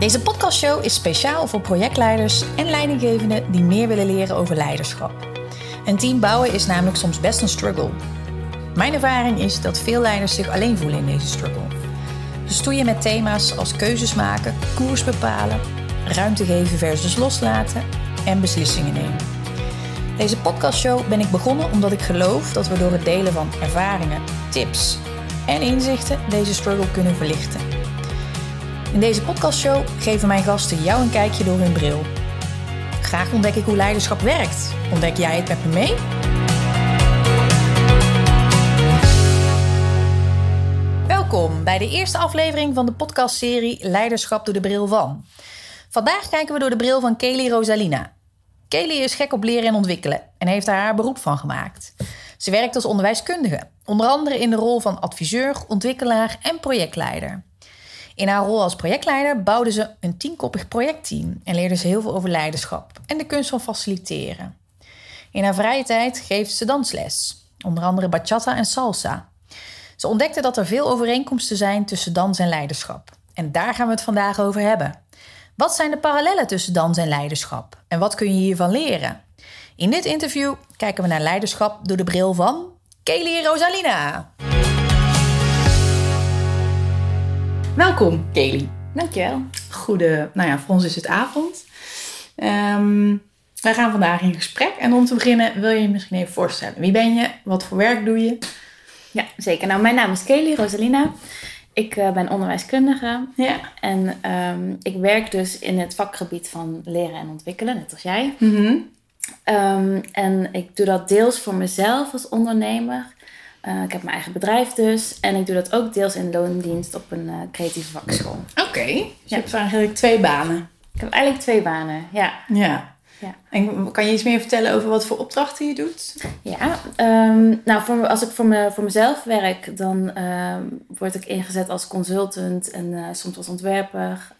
Deze podcastshow is speciaal voor projectleiders en leidinggevenden die meer willen leren over leiderschap. Een team bouwen is namelijk soms best een struggle. Mijn ervaring is dat veel leiders zich alleen voelen in deze struggle. Ze stoeien met thema's als keuzes maken, koers bepalen, ruimte geven versus loslaten en beslissingen nemen. Deze podcastshow ben ik begonnen omdat ik geloof dat we door het delen van ervaringen, tips en inzichten deze struggle kunnen verlichten. In deze podcastshow geven mijn gasten jou een kijkje door hun bril. Graag ontdek ik hoe leiderschap werkt. Ontdek jij het met me mee? Welkom bij de eerste aflevering van de podcastserie Leiderschap door de bril van. Vandaag kijken we door de bril van Kelly Rosalina. Kelly is gek op leren en ontwikkelen en heeft daar haar beroep van gemaakt. Ze werkt als onderwijskundige, onder andere in de rol van adviseur, ontwikkelaar en projectleider. In haar rol als projectleider bouwde ze een tienkoppig projectteam en leerde ze heel veel over leiderschap en de kunst van faciliteren. In haar vrije tijd geeft ze dansles, onder andere bachata en salsa. Ze ontdekte dat er veel overeenkomsten zijn tussen dans en leiderschap. En daar gaan we het vandaag over hebben. Wat zijn de parallellen tussen dans en leiderschap? En wat kun je hiervan leren? In dit interview kijken we naar leiderschap door de bril van Kelly Rosalina. Welkom, Kelly. Dankjewel. Goede, nou ja, voor ons is het avond. Ehm, wij gaan vandaag in gesprek. En om te beginnen wil je je misschien even voorstellen. Wie ben je? Wat voor werk doe je? Ja, zeker. Nou, mijn naam is Kelly Rosalina. Ik uh, ben onderwijskundige. Ja. En um, ik werk dus in het vakgebied van leren en ontwikkelen, net als jij. Mm um, en ik doe dat deels voor mezelf als ondernemer. Uh, ik heb mijn eigen bedrijf dus. En ik doe dat ook deels in loondienst op een uh, creatieve vakschool. Oké, okay. dus je hebt eigenlijk twee banen. Ik heb eigenlijk twee banen, ja. Ja. Ja. En kan je iets meer vertellen over wat voor opdrachten je doet? Ja, um, nou voor, als ik voor, me, voor mezelf werk, dan um, word ik ingezet als consultant en uh, soms als ontwerper.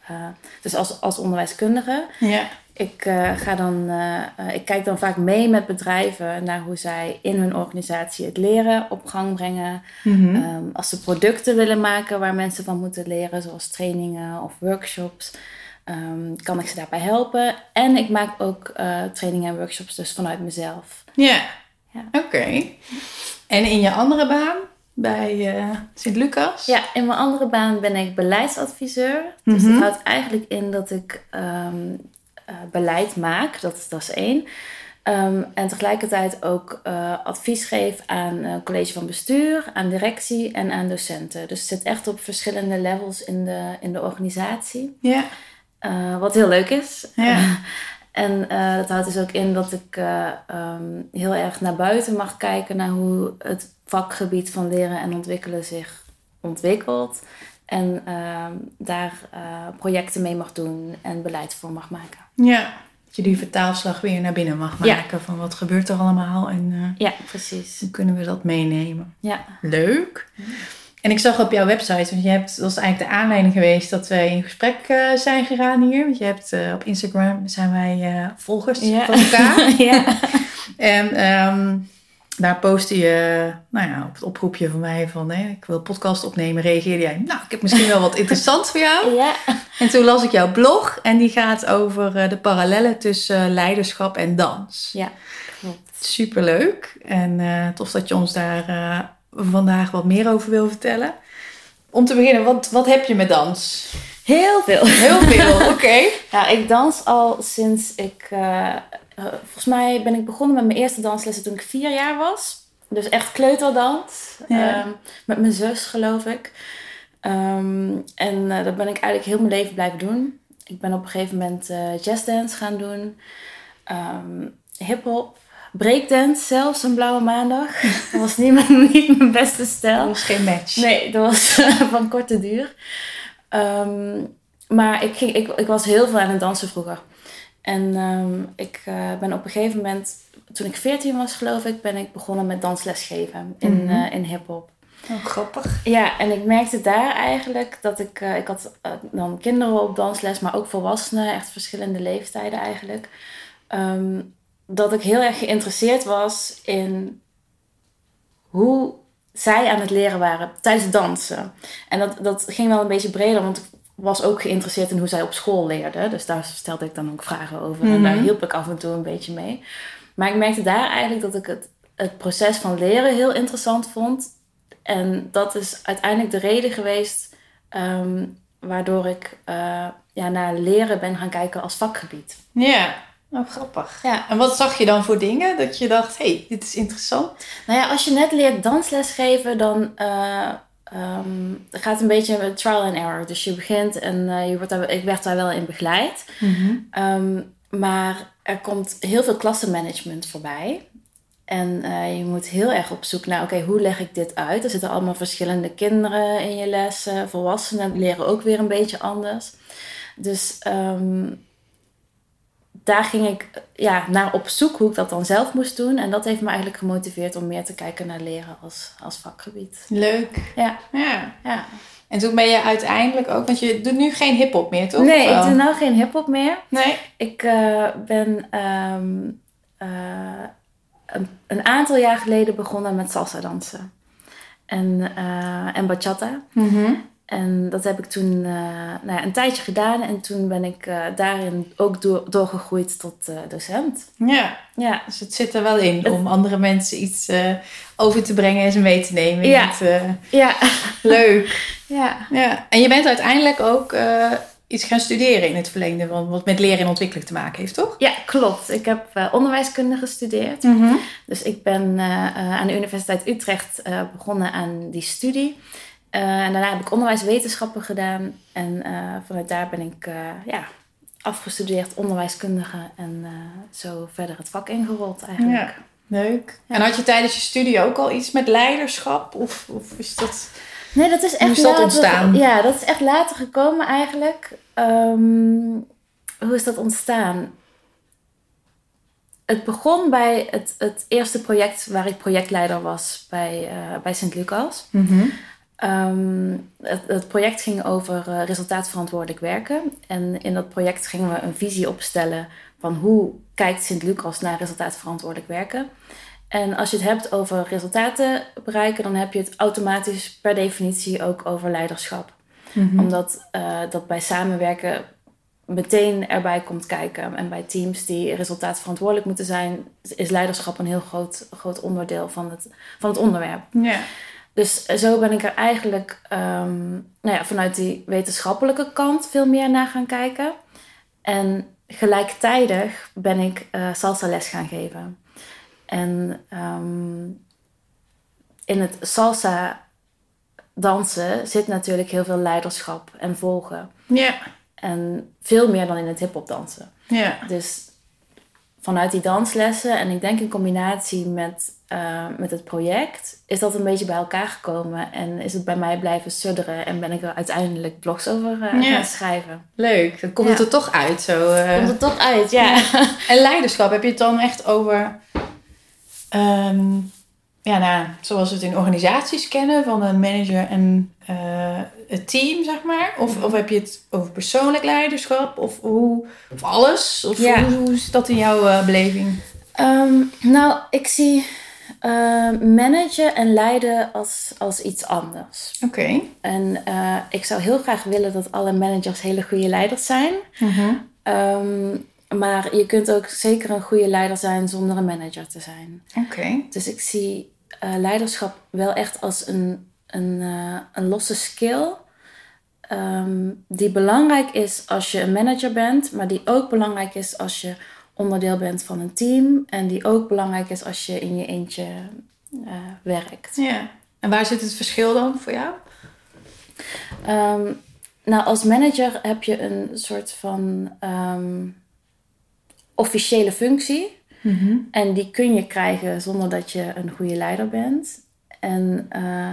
Dus als, als onderwijskundige. Ja. Ik, uh, ga dan, ik kijk dan vaak mee met bedrijven naar hoe zij in hun organisatie het leren op gang brengen. Mhm. Mm -hmm. um, als ze producten willen maken waar mensen van moeten leren, zoals trainingen of workshops. Um, kan ik ze daarbij helpen. En ik maak ook uh, trainingen en workshops dus vanuit mezelf. Ja, ja. oké. Okay. En in je andere baan bij uh, Sint-Lucas? Ja, in mijn andere baan ben ik beleidsadviseur. Dus Mhm. dat houdt eigenlijk in dat ik um, uh, beleid maak. Dat is, dat is één. Um, en tegelijkertijd ook uh, advies geef aan uh, college van bestuur, aan directie en aan docenten. Dus het zit echt op verschillende levels in de, in de organisatie. Ja. Uh, wat heel leuk is. Ja. en dat houdt dus ook in dat ik um, heel erg naar buiten mag kijken naar hoe het vakgebied van leren en ontwikkelen zich ontwikkelt. En daar projecten mee mag doen en beleid voor mag maken. Ja, dat je die vertaalslag weer naar binnen mag maken Ja. van wat gebeurt er allemaal en Ja, precies. hoe kunnen we dat meenemen. Ja. Leuk. En ik zag op jouw website, want je hebt, dat is eigenlijk de aanleiding geweest dat wij in gesprek uh, zijn gegaan hier. Want je hebt uh, op Instagram zijn wij volgers Ja. van elkaar. ja. En um, daar postte je, nou ja, op het oproepje van mij van, ik wil een podcast opnemen, reageerde jij, nou, ik heb misschien wel wat interessant voor jou. ja. En toen las ik jouw blog en die gaat over uh, de parallellen tussen uh, leiderschap en dans. Ja, klopt. Superleuk en uh, tof dat je ons daar uh, vandaag wat meer over wil vertellen. Om te beginnen, wat, wat heb je met dans? Heel veel. Heel veel, oké. Okay. Ja, ik dans al sinds ik... Uh, volgens mij ben ik begonnen met mijn eerste danslessen toen ik vier jaar was. Dus echt kleuterdans. Ja. Um, met mijn zus, geloof ik. Um, en uh, dat ben ik eigenlijk heel mijn leven blijven doen. Ik ben op een gegeven moment uh, jazzdance gaan doen. Um, hip-hop. Breakdance zelfs, een blauwe maandag. Dat was niet mijn, niet mijn beste stijl. Dat was geen match. Nee, dat was van korte duur. Maar ik, ging, ik, ik was heel veel aan het dansen vroeger. En um, ik uh, ben op een gegeven moment, toen ik 14 was geloof ik, ben ik begonnen met dansles geven in, mm -hmm. uh, in hip-hop. Oh, grappig. Ja, en ik merkte daar eigenlijk dat ik, uh, ik had dan kinderen op dansles, maar ook volwassenen, echt verschillende leeftijden eigenlijk. Um, dat ik heel erg geïnteresseerd was in hoe zij aan het leren waren tijdens het dansen. En dat, dat ging wel een beetje breder, want was ook geïnteresseerd in hoe zij op school leerde. Dus daar stelde ik dan ook vragen over. En Mhm. daar hielp ik af en toe een beetje mee. Maar ik merkte daar eigenlijk dat ik het, het proces van leren heel interessant vond. En dat is uiteindelijk de reden geweest ehm, waardoor ik eh, ja, naar leren ben gaan kijken als vakgebied. Ja, nou grappig. Ja. En wat zag je dan voor dingen dat je dacht, hé, hey, dit is interessant? Nou ja, als je net leert dansles geven, dan ehm, gaat een beetje met trial and error. Dus je begint en eh, je wordt daar, ik werd daar wel in begeleid. Ehm, maar er komt heel veel klassenmanagement voorbij. En eh, je moet heel erg op zoek naar, oké, hoe leg ik dit uit? Er zitten allemaal verschillende kinderen in je lessen. Volwassenen leren ook weer een beetje anders. Dus ehm, daar ging ik ja, naar op zoek hoe ik dat dan zelf moest doen. En dat heeft me eigenlijk gemotiveerd om meer te kijken naar leren als, als vakgebied. Leuk. Ja, Ja. ja. En toen ben je uiteindelijk ook, want je doet nu geen hip-hop meer, toch? Nee, ik doe nou geen hip-hop meer. Nee. Ik eh, ben ehm, eh, een, een aantal jaar geleden begonnen met salsa dansen. En, eh, en bachata. En dat heb ik toen eh, nou ja, een tijdje gedaan. En toen ben ik eh, daarin ook door, doorgegroeid tot eh, docent. Ja, Ja. dus het zit er wel in om andere mensen iets over te brengen en ze mee te nemen. Ja. het, Ja. leuk. ja. Ja. En je bent uiteindelijk ook iets gaan studeren in het verlengde wat met leren en ontwikkeling te maken heeft, toch? Ja, klopt. Ik heb onderwijskunde gestudeerd. Dus ik ben aan de Universiteit Utrecht begonnen aan die studie. Eh, en daarna heb ik onderwijswetenschappen gedaan. En eh, vanuit daar ben ik eh, ja, afgestudeerd onderwijskundige. En zo verder het vak ingerold eigenlijk. Ja. Leuk. En had je tijdens je studie ook al iets met leiderschap? Of, of is dat... Nee, dat is echt Hoe is dat later, ontstaan? Ja, dat is echt later gekomen eigenlijk. Ehm, hoe is dat ontstaan? Het begon bij het, het eerste project waar ik projectleider was bij, bij Sint Lucas. Ehm, het, het project ging over eh, resultaatverantwoordelijk werken. En in dat project gingen we een visie opstellen van hoe kijkt Sint Lucas naar resultaatverantwoordelijk werken. En als je het hebt over resultaten bereiken, dan heb je het automatisch per definitie ook over leiderschap. Omdat eh, dat bij samenwerken meteen erbij komt kijken. En bij teams die resultaatverantwoordelijk moeten zijn, is leiderschap een heel groot, groot onderdeel van het, van het onderwerp. Ja. Dus zo ben ik er eigenlijk ehm, nou ja, vanuit die wetenschappelijke kant veel meer naar gaan kijken. En gelijktijdig ben ik eh salsa les gaan geven. En ehm, in het salsa dansen zit natuurlijk heel veel leiderschap en volgen. Ja. En veel meer dan in het hip-hop dansen. Ja. Dus vanuit die danslessen en ik denk in combinatie met, eh, met het project, is dat een beetje bij elkaar gekomen. En is het bij mij blijven sudderen en ben ik er uiteindelijk blogs over eh, Ja. gaan schrijven. Leuk. Dan komt Ja. het er toch uit zo. eh. Komt het toch uit, ja. En leiderschap, heb je het dan echt over... ehm, ja, nou, zoals we het in organisaties kennen, van een manager en eh, het team, zeg maar? Of, of heb je het over persoonlijk leiderschap? Of, hoe, of alles? Of Ja. hoe, hoe is dat in jouw eh, beleving? Ehm, nou, ik zie eh, managen en leiden als, als iets anders. Oké. En ik zou heel graag willen dat alle managers hele goede leiders zijn. Ehm, maar je kunt ook zeker een goede leider zijn zonder een manager te zijn. Oké. Dus ik zie eh, leiderschap wel echt als een, een, eh, een losse skill. ehm, die belangrijk is als je een manager bent, maar die ook belangrijk is als je onderdeel bent van een team. En die ook belangrijk is als je in je eentje eh, werkt. Ja. En waar zit het verschil dan voor jou? Ehm, nou, als manager heb je een soort van ehm, officiële functie. En die kun je krijgen zonder dat je een goede leider bent. En eh,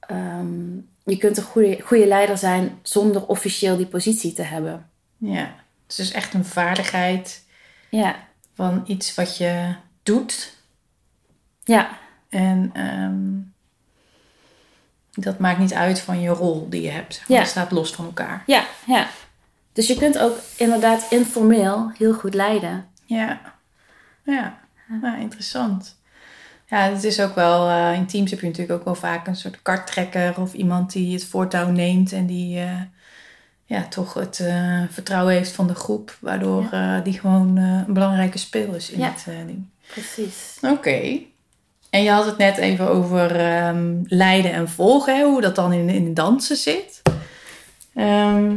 ehm, je kunt een goede, goede leider zijn zonder officieel die positie te hebben. Ja. Het is dus echt een vaardigheid Ja, van iets wat je doet. ja, En ehm, dat maakt niet uit van je rol die je hebt. zeg maar. Ja. Het staat los van elkaar. ja, ja. Dus je kunt ook inderdaad informeel heel goed leiden. Ja. Ja. Nou, interessant. Ja, het is ook wel... eh, in teams heb je natuurlijk ook wel vaak een soort karttrekker... of iemand die het voortouw neemt en die... eh, ja, toch het eh, vertrouwen heeft van de groep. Waardoor die gewoon een belangrijke speel is in Ja. het ding. Precies. Oké. En je had het net even over ehm, leiden en volgen, hè, hoe dat dan in, in dansen zit. Ehm,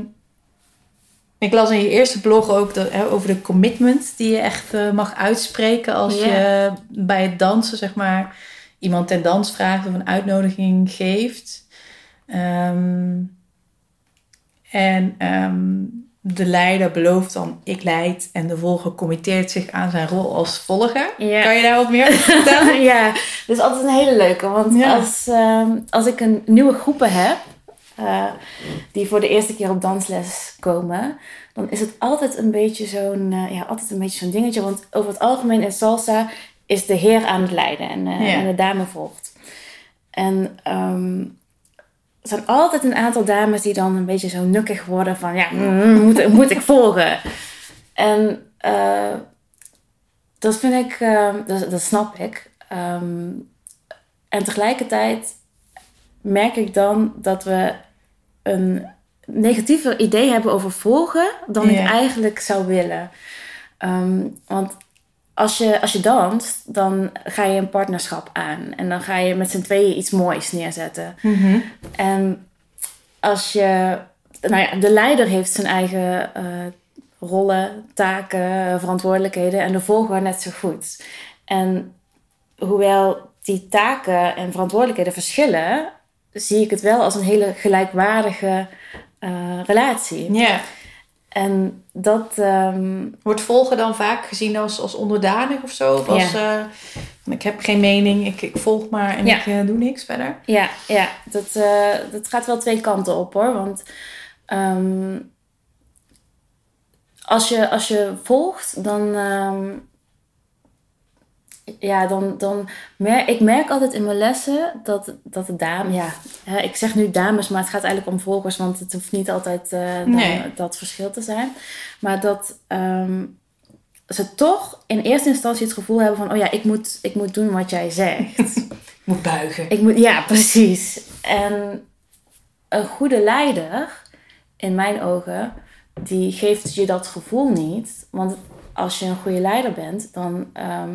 ik las in je eerste blog ook dat, hè, over de commitment die je echt eh, mag uitspreken als je bij het dansen, zeg maar, iemand ten dans vraagt of een uitnodiging geeft. Ehm, en ehm, de leider belooft dan ik leid en de volger committeert zich aan zijn rol als volger. Ja. Kan je daar wat meer over vertellen? ja, dus altijd een hele leuke. Want Ja. als, ehm, als ik een nieuwe groepen heb, eh, die voor de eerste keer op dansles komen, dan is het altijd een beetje zo'n eh, ja, altijd een beetje zo'n dingetje. Want over het algemeen in salsa is de heer aan het leiden en, eh, Ja. en de dame volgt. En ehm, er zijn altijd een aantal dames die dan een beetje zo nukkig worden van ja, mm, moet, moet ik volgen? En dat vind ik, eh, dat, dat snap ik. Ehm, en tegelijkertijd merk ik dan dat we een negatiever idee hebben over volgen dan ik eigenlijk zou willen. Ehm, want als je, als je danst, dan ga je een partnerschap aan. En dan ga je met z'n tweeën iets moois neerzetten. Mhm. En als je, nou ja, de leider heeft zijn eigen eh, rollen, taken, verantwoordelijkheden en de volger net zo goed. En hoewel die taken en verantwoordelijkheden verschillen, zie ik het wel als een hele gelijkwaardige eh, relatie. Ja. En dat, ehm, Wordt volgen dan vaak gezien als, als onderdanig of zo? Of als, eh, ik heb geen mening, ik, ik volg maar en Ja. ik eh, doe niks verder. Ja, ja dat, dat gaat wel twee kanten op hoor. Want ehm, als, je, als je volgt, dan. ehm, ja, dan. dan mer ik merk altijd in mijn lessen dat, dat de dame. Ja, hè, ik zeg nu dames, maar het gaat eigenlijk om volgers, want het hoeft niet altijd eh, dan Nee. dat verschil te zijn. Maar dat. ehm, ze toch in eerste instantie het gevoel hebben van: oh ja, ik moet, ik moet doen wat jij zegt. Moet buigen. Ik moet, ja, precies. En een goede leider, in mijn ogen, die geeft je dat gevoel niet. Want als je een goede leider bent, dan ehm,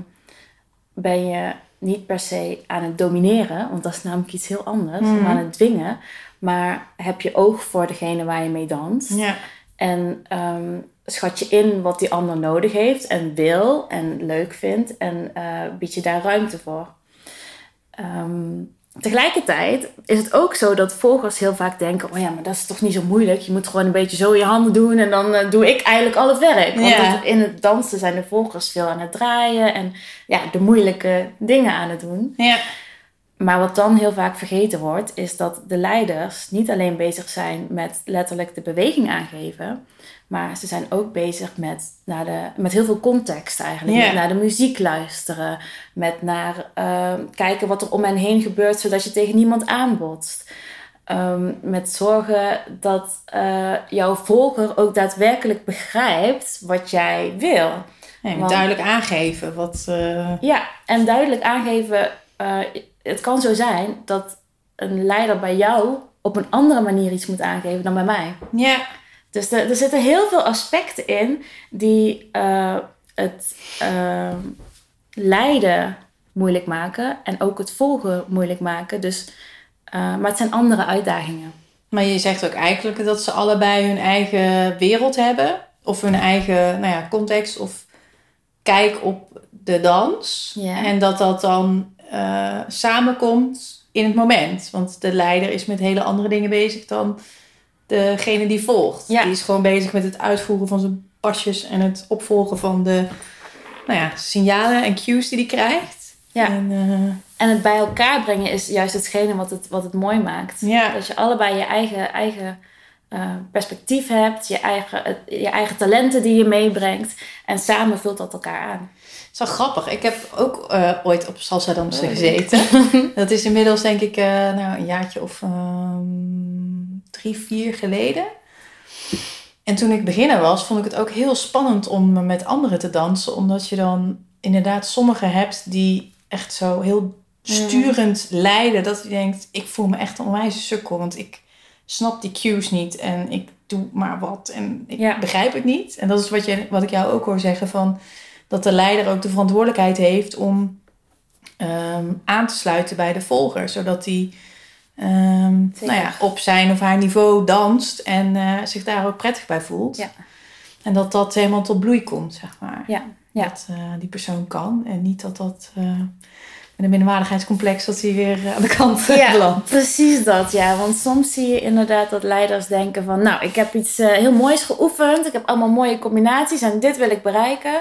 ben je niet per se aan het domineren, want dat is namelijk iets heel anders, Mhm. aan het dwingen. Maar heb je oog voor degene waar je mee danst. Ja. En ehm, schat je in wat die ander nodig heeft en wil en leuk vindt en eh, bied je daar ruimte voor. Ehm, tegelijkertijd is het ook zo dat volgers heel vaak denken: oh ja, maar dat is toch niet zo moeilijk. Je moet gewoon een beetje zo je handen doen en dan eh, doe ik eigenlijk al het werk. Want Ja. het- in het dansen zijn de volgers veel aan het draaien en ja, de moeilijke dingen aan het doen. Ja. Maar wat dan heel vaak vergeten wordt, is dat de leiders niet alleen bezig zijn met letterlijk de beweging aangeven, maar ze zijn ook bezig met, naar de, met heel veel context eigenlijk. Met naar de muziek luisteren, met naar eh, kijken wat er om hen heen gebeurt, zodat je tegen niemand aanbotst. Ehm, met zorgen dat eh, jouw volger ook daadwerkelijk begrijpt wat jij wil. Ja, duidelijk aangeven wat... eh, Ja, en duidelijk aangeven, eh, het kan zo zijn dat een leider bij jou op een andere manier iets moet aangeven dan bij mij. Ja. Dus er, er zitten heel veel aspecten in die eh, het eh, leiden moeilijk maken en ook het volgen moeilijk maken. Dus, eh, maar het zijn andere uitdagingen. Maar je zegt ook eigenlijk dat ze allebei hun eigen wereld hebben. Of hun eigen nou ja, context of kijk op de dans. Ja. En dat dat dan eh, samenkomt in het moment. Want de leider is met hele andere dingen bezig dan degene die volgt. Ja. Die is gewoon bezig met het uitvoeren van zijn pasjes en het opvolgen van de nou ja, signalen en cues die hij krijgt. Ja. En, eh, En het bij elkaar brengen is juist hetgene wat het, wat het mooi maakt. ja. Dat je allebei je eigen, eigen eh, perspectief hebt, je eigen, je eigen talenten die je meebrengt. En samen vult dat elkaar aan. Is wel grappig. Ik heb ook eh, ooit op salsa dansen Oh. gezeten. dat is inmiddels denk ik eh, nou, een jaartje of ehm, drie, vier geleden. En toen ik beginner was, vond ik het ook heel spannend om met anderen te dansen. Omdat je dan inderdaad sommigen hebt die echt zo heel sturend leiden. Dat je denkt, ik voel me echt een onwijze sukkel. Want ik snap die cues niet en ik doe maar wat en ik Ja. begrijp het niet. En dat is wat, je, wat ik jou ook hoor zeggen van dat de leider ook de verantwoordelijkheid heeft om ehm, aan te sluiten bij de volger, zodat hij ehm, nou ja, op zijn of haar niveau danst en eh, zich daar ook prettig bij voelt. Ja. En dat dat helemaal tot bloei komt, zeg maar. Ja, ja. Dat eh, die persoon kan. En niet dat dat eh, met een minderwaardigheidscomplex dat hij weer aan de kant Ja, belandt. precies dat. Ja, want soms zie je inderdaad dat leiders denken van... nou, ik heb iets heel moois geoefend. Ik heb allemaal mooie combinaties en dit wil ik bereiken.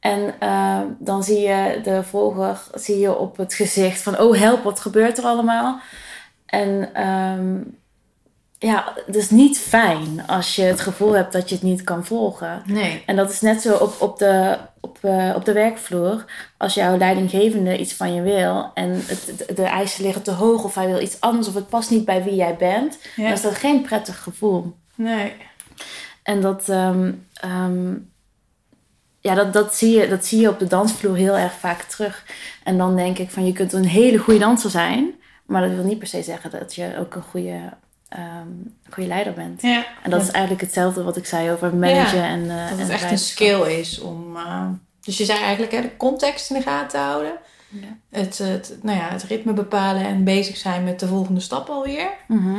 En eh, dan zie je de volger zie je op het gezicht van... oh, help, wat gebeurt er allemaal? En ehm, ja, het is niet fijn als je het gevoel hebt dat je het niet kan volgen. Nee. En dat is net zo op, op, de, op, eh, op de werkvloer. Als jouw leidinggevende iets van je wil en het, de, de eisen liggen te hoog of hij wil iets anders of het past niet bij wie jij bent, Ja. dan is dat geen prettig gevoel. Nee. En dat, ehm, ehm, ja, dat, dat, zie je, dat zie je op de dansvloer heel erg vaak terug. En dan denk ik van je kunt een hele goede danser zijn, maar dat wil niet per se zeggen dat je ook een goede, ehm, goede leider bent. Ja. En dat is eigenlijk hetzelfde wat ik zei over managen en uh, Dat en het echt een skill is om... eh, dus je zei eigenlijk hè, de context in de gaten houden. Ja. Het, het, nou ja, het ritme bepalen en bezig zijn met de volgende stap alweer. Mhm.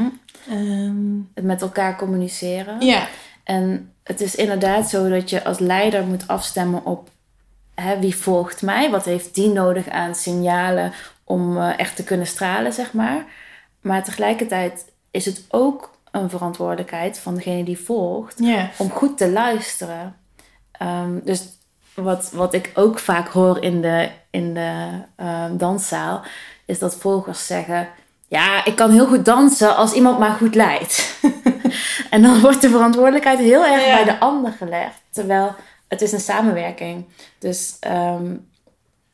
Ehm, Het met elkaar communiceren. ja. En het is inderdaad zo dat je als leider moet afstemmen op hè, wie volgt mij, wat heeft die nodig aan signalen om eh, echt te kunnen stralen, zeg maar. Maar tegelijkertijd is het ook een verantwoordelijkheid van degene die volgt om goed te luisteren. Ehm, dus wat, wat ik ook vaak hoor in de, in de ehm, danszaal, is dat volgers zeggen: Ja, ik kan heel goed dansen als iemand maar goed leidt. en dan wordt de verantwoordelijkheid heel erg Ja. bij de ander gelegd. Terwijl het is een samenwerking. Dus ehm,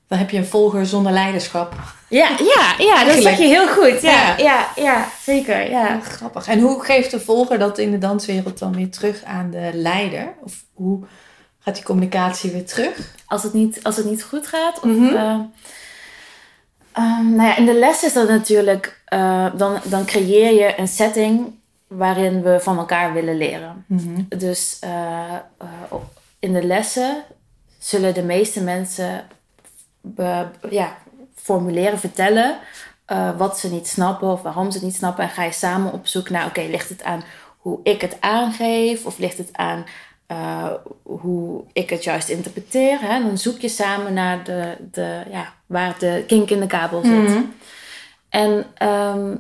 Dan heb je een volger zonder leiderschap. ja, ja, ja, dat zeg je heel goed. Ja, Ja. ja. ja, zeker. Ja. Grappig. En hoe geeft de volger dat in de danswereld dan weer terug aan de leider? Of hoe gaat die communicatie weer terug? als het niet, als het niet goed gaat. Of, Mhm. eh, ehm, nou ja, in de les is dat natuurlijk, eh, dan, dan creëer je een setting waarin we van elkaar willen leren. Dus eh, eh, in de lessen zullen de meeste mensen be- ja, formuleren, vertellen wat ze niet snappen of waarom ze het niet snappen. En ga je samen op zoek naar, oké, ligt het aan hoe ik het aangeef of ligt het aan eh, hoe ik het juist interpreteer. Hè? Dan zoek je samen naar de, de, ja, waar de kink in de kabel zit. En ehm,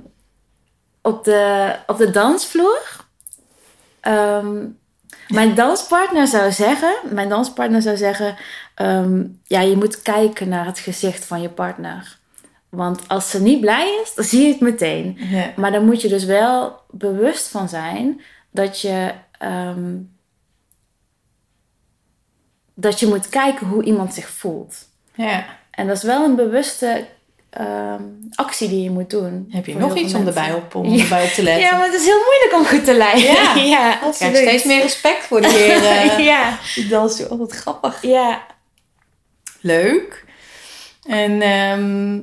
op, de, op de dansvloer. ehm, mijn danspartner zou zeggen, mijn danspartner zou zeggen, ehm, ja, je moet kijken naar het gezicht van je partner. Want als ze niet blij is, dan zie je het meteen. Ja. Maar dan moet je dus wel bewust van zijn dat je, dat je moet kijken hoe iemand zich voelt. ja. En dat is wel een bewuste ehm, actie die je moet doen. Heb je nog iets om erbij op, om Ja. erbij op te letten? Ja, maar het is heel moeilijk om goed te leiden. Ja. ja krijg absoluut. steeds meer respect voor die heren. ja, Die dansen. Oh, wat grappig. ja. Leuk. En ehm,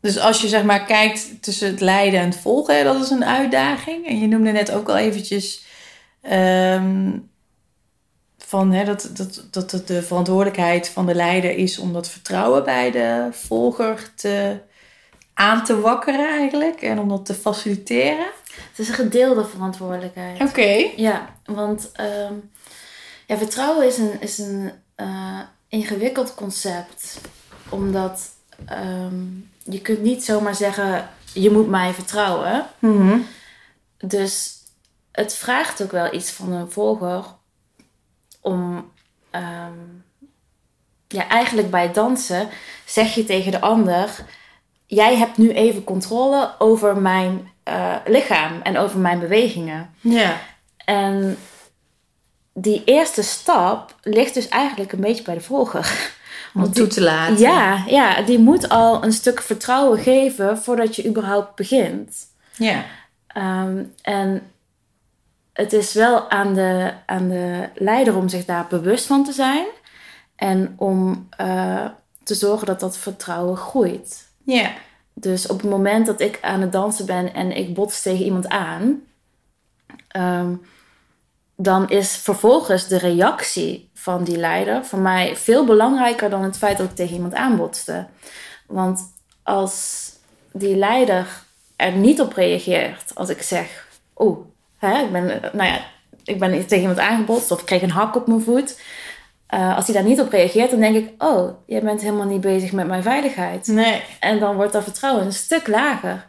dus als je zeg maar kijkt tussen het leiden en het volgen, dat is een uitdaging. En je noemde net ook al eventjes ehm, van, hè, dat, dat, dat het de verantwoordelijkheid van de leider is om dat vertrouwen bij de volger te, aan te wakkeren eigenlijk. En om dat te faciliteren. Het is een gedeelde verantwoordelijkheid. Oké. Ja, want ehm, ja, vertrouwen is een, is een eh, ingewikkeld concept. Omdat ehm, je kunt niet zomaar zeggen, je moet mij vertrouwen. Dus het vraagt ook wel iets van een volger om... ehm, ja, eigenlijk bij dansen zeg je tegen de ander... Jij hebt nu even controle over mijn eh, lichaam en over mijn bewegingen. Ja. En die eerste stap ligt dus eigenlijk een beetje bij de volger. Om het toe te laten. Ja, ja, die moet al een stuk vertrouwen geven voordat je überhaupt begint. Ja. Ehm, en het is wel aan de, aan de leider om zich daar bewust van te zijn. En om eh, te zorgen dat dat vertrouwen groeit. Ja. dus op het moment dat ik aan het dansen ben en ik bots tegen iemand aan, ehm, dan is vervolgens de reactie van die leider voor mij veel belangrijker dan het feit dat ik tegen iemand aanbotste. Want als die leider er niet op reageert, als ik zeg, oeh, ik ben, nou ja, ik ben tegen iemand aangebotst of ik kreeg een hak op mijn voet. Uh, als hij daar niet op reageert, dan denk ik: Oh, jij bent helemaal niet bezig met mijn veiligheid. Nee. En dan wordt dat vertrouwen een stuk lager.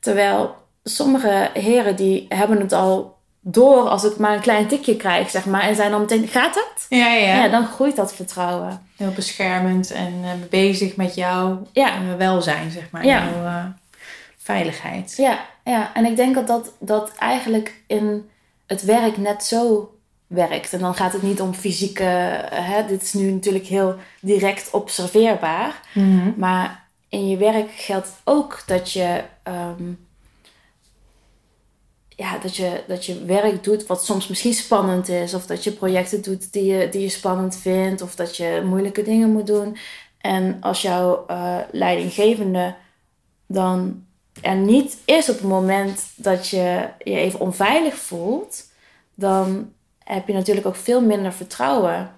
Terwijl sommige heren die hebben het al door als ik maar een klein tikje krijg, zeg maar. En zijn dan meteen: Gaat het? Ja, ja. Ja, dan groeit dat vertrouwen. Heel beschermend en uh, bezig met jouw Ja. welzijn, zeg maar. Ja. Jouw uh, veiligheid. Ja, ja, en ik denk dat, dat dat eigenlijk in het werk net zo werkt. En dan gaat het niet om fysieke. Hè, dit is nu natuurlijk heel direct observeerbaar. Mhm. Maar in je werk geldt ook dat je. ehm, ja, dat je, dat je werk doet wat soms misschien spannend is. Of dat je projecten doet die je, die je spannend vindt. Of dat je moeilijke dingen moet doen. En als jouw eh, leidinggevende dan er niet is op het moment dat je je even onveilig voelt, dan heb je natuurlijk ook veel minder vertrouwen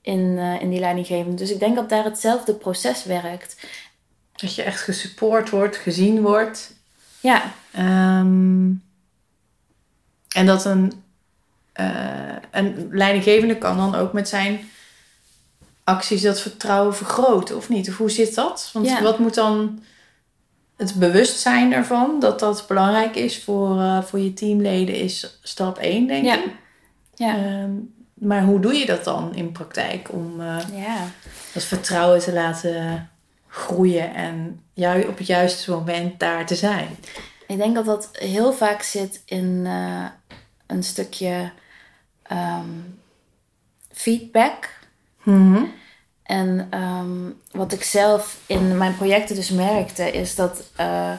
in, eh, in die leidinggevende. Dus ik denk dat daar hetzelfde proces werkt. Dat je echt gesupport wordt, gezien wordt. Ja, Ehm, en dat een, eh, een leidinggevende kan dan ook met zijn acties dat vertrouwen vergroten, of niet? Of hoe zit dat? Want Ja. wat moet dan het bewustzijn ervan dat dat belangrijk is voor, eh, voor je teamleden, is stap 1, denk Ja. ik. ja, Ehm, maar hoe doe je dat dan in praktijk om eh, ja. dat vertrouwen te laten groeien en ju- op het juiste moment daar te zijn? Ik denk dat dat heel vaak zit in eh, een stukje ehm, feedback. En ehm, wat ik zelf in mijn projecten dus merkte, is dat, eh,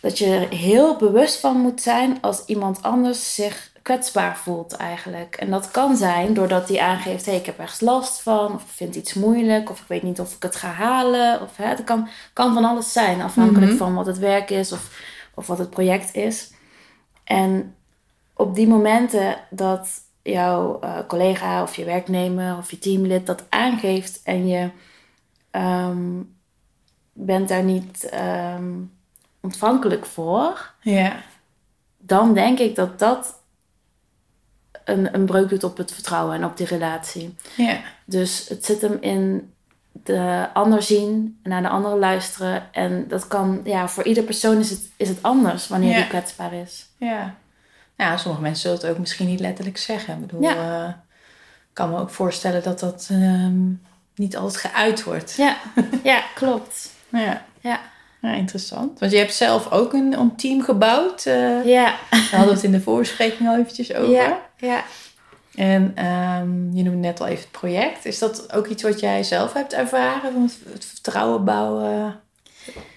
dat je er heel bewust van moet zijn als iemand anders zich kwetsbaar voelt eigenlijk. En dat kan zijn doordat hij aangeeft, hey, ik heb ergens last van, of ik vind iets moeilijk, of ik weet niet of ik het ga halen. Of, hè, het kan, kan van alles zijn, afhankelijk Mhm. van wat het werk is of, of wat het project is. En op die momenten dat jouw eh, collega of je werknemer of je teamlid dat aangeeft en je ehm, bent daar niet ehm, ontvankelijk voor, Ja. dan denk ik dat dat een, een breuk doet op het vertrouwen en op die relatie. Ja. Dus het zit hem in de ander zien, naar de ander luisteren. En dat kan, ja, voor ieder persoon is het, is het anders wanneer Ja. die kwetsbaar is. Ja. Ja, sommige mensen zullen het ook misschien niet letterlijk zeggen. Ik bedoel, Ja. eh, kan me ook voorstellen dat dat ehm, niet altijd geuit wordt. Ja, ja klopt. Ja. Ja. ja, interessant. Want je hebt zelf ook een, een team gebouwd. eh Ja, Daar hadden we het in de voorbespreking al eventjes over. ja, ja. En ehm, je noemde net al even het project. Is dat ook iets wat jij zelf hebt ervaren? Van het, het vertrouwen bouwen,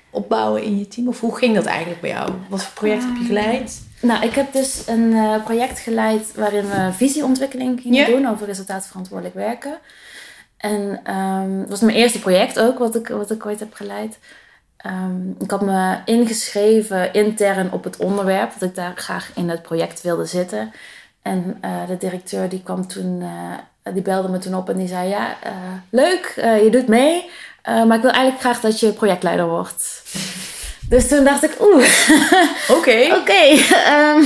opbouwen in je team? Of hoe ging dat eigenlijk bij jou? Wat voor project heb je geleid? Nou, ik heb dus een eh, project geleid waarin we visieontwikkeling gingen doen over resultaatverantwoordelijk werken. En ehm dat was mijn eerste project ook, wat ik, wat ik ooit heb geleid. Ehm, ik had me ingeschreven intern op het onderwerp, dat ik daar graag in het project wilde zitten. En eh, de directeur die kwam toen, eh, die belde me toen op en die zei: Ja, leuk, je doet mee, maar ik wil eigenlijk graag dat je projectleider wordt. Dus toen dacht ik, oeh, Oké. Oké, ehm,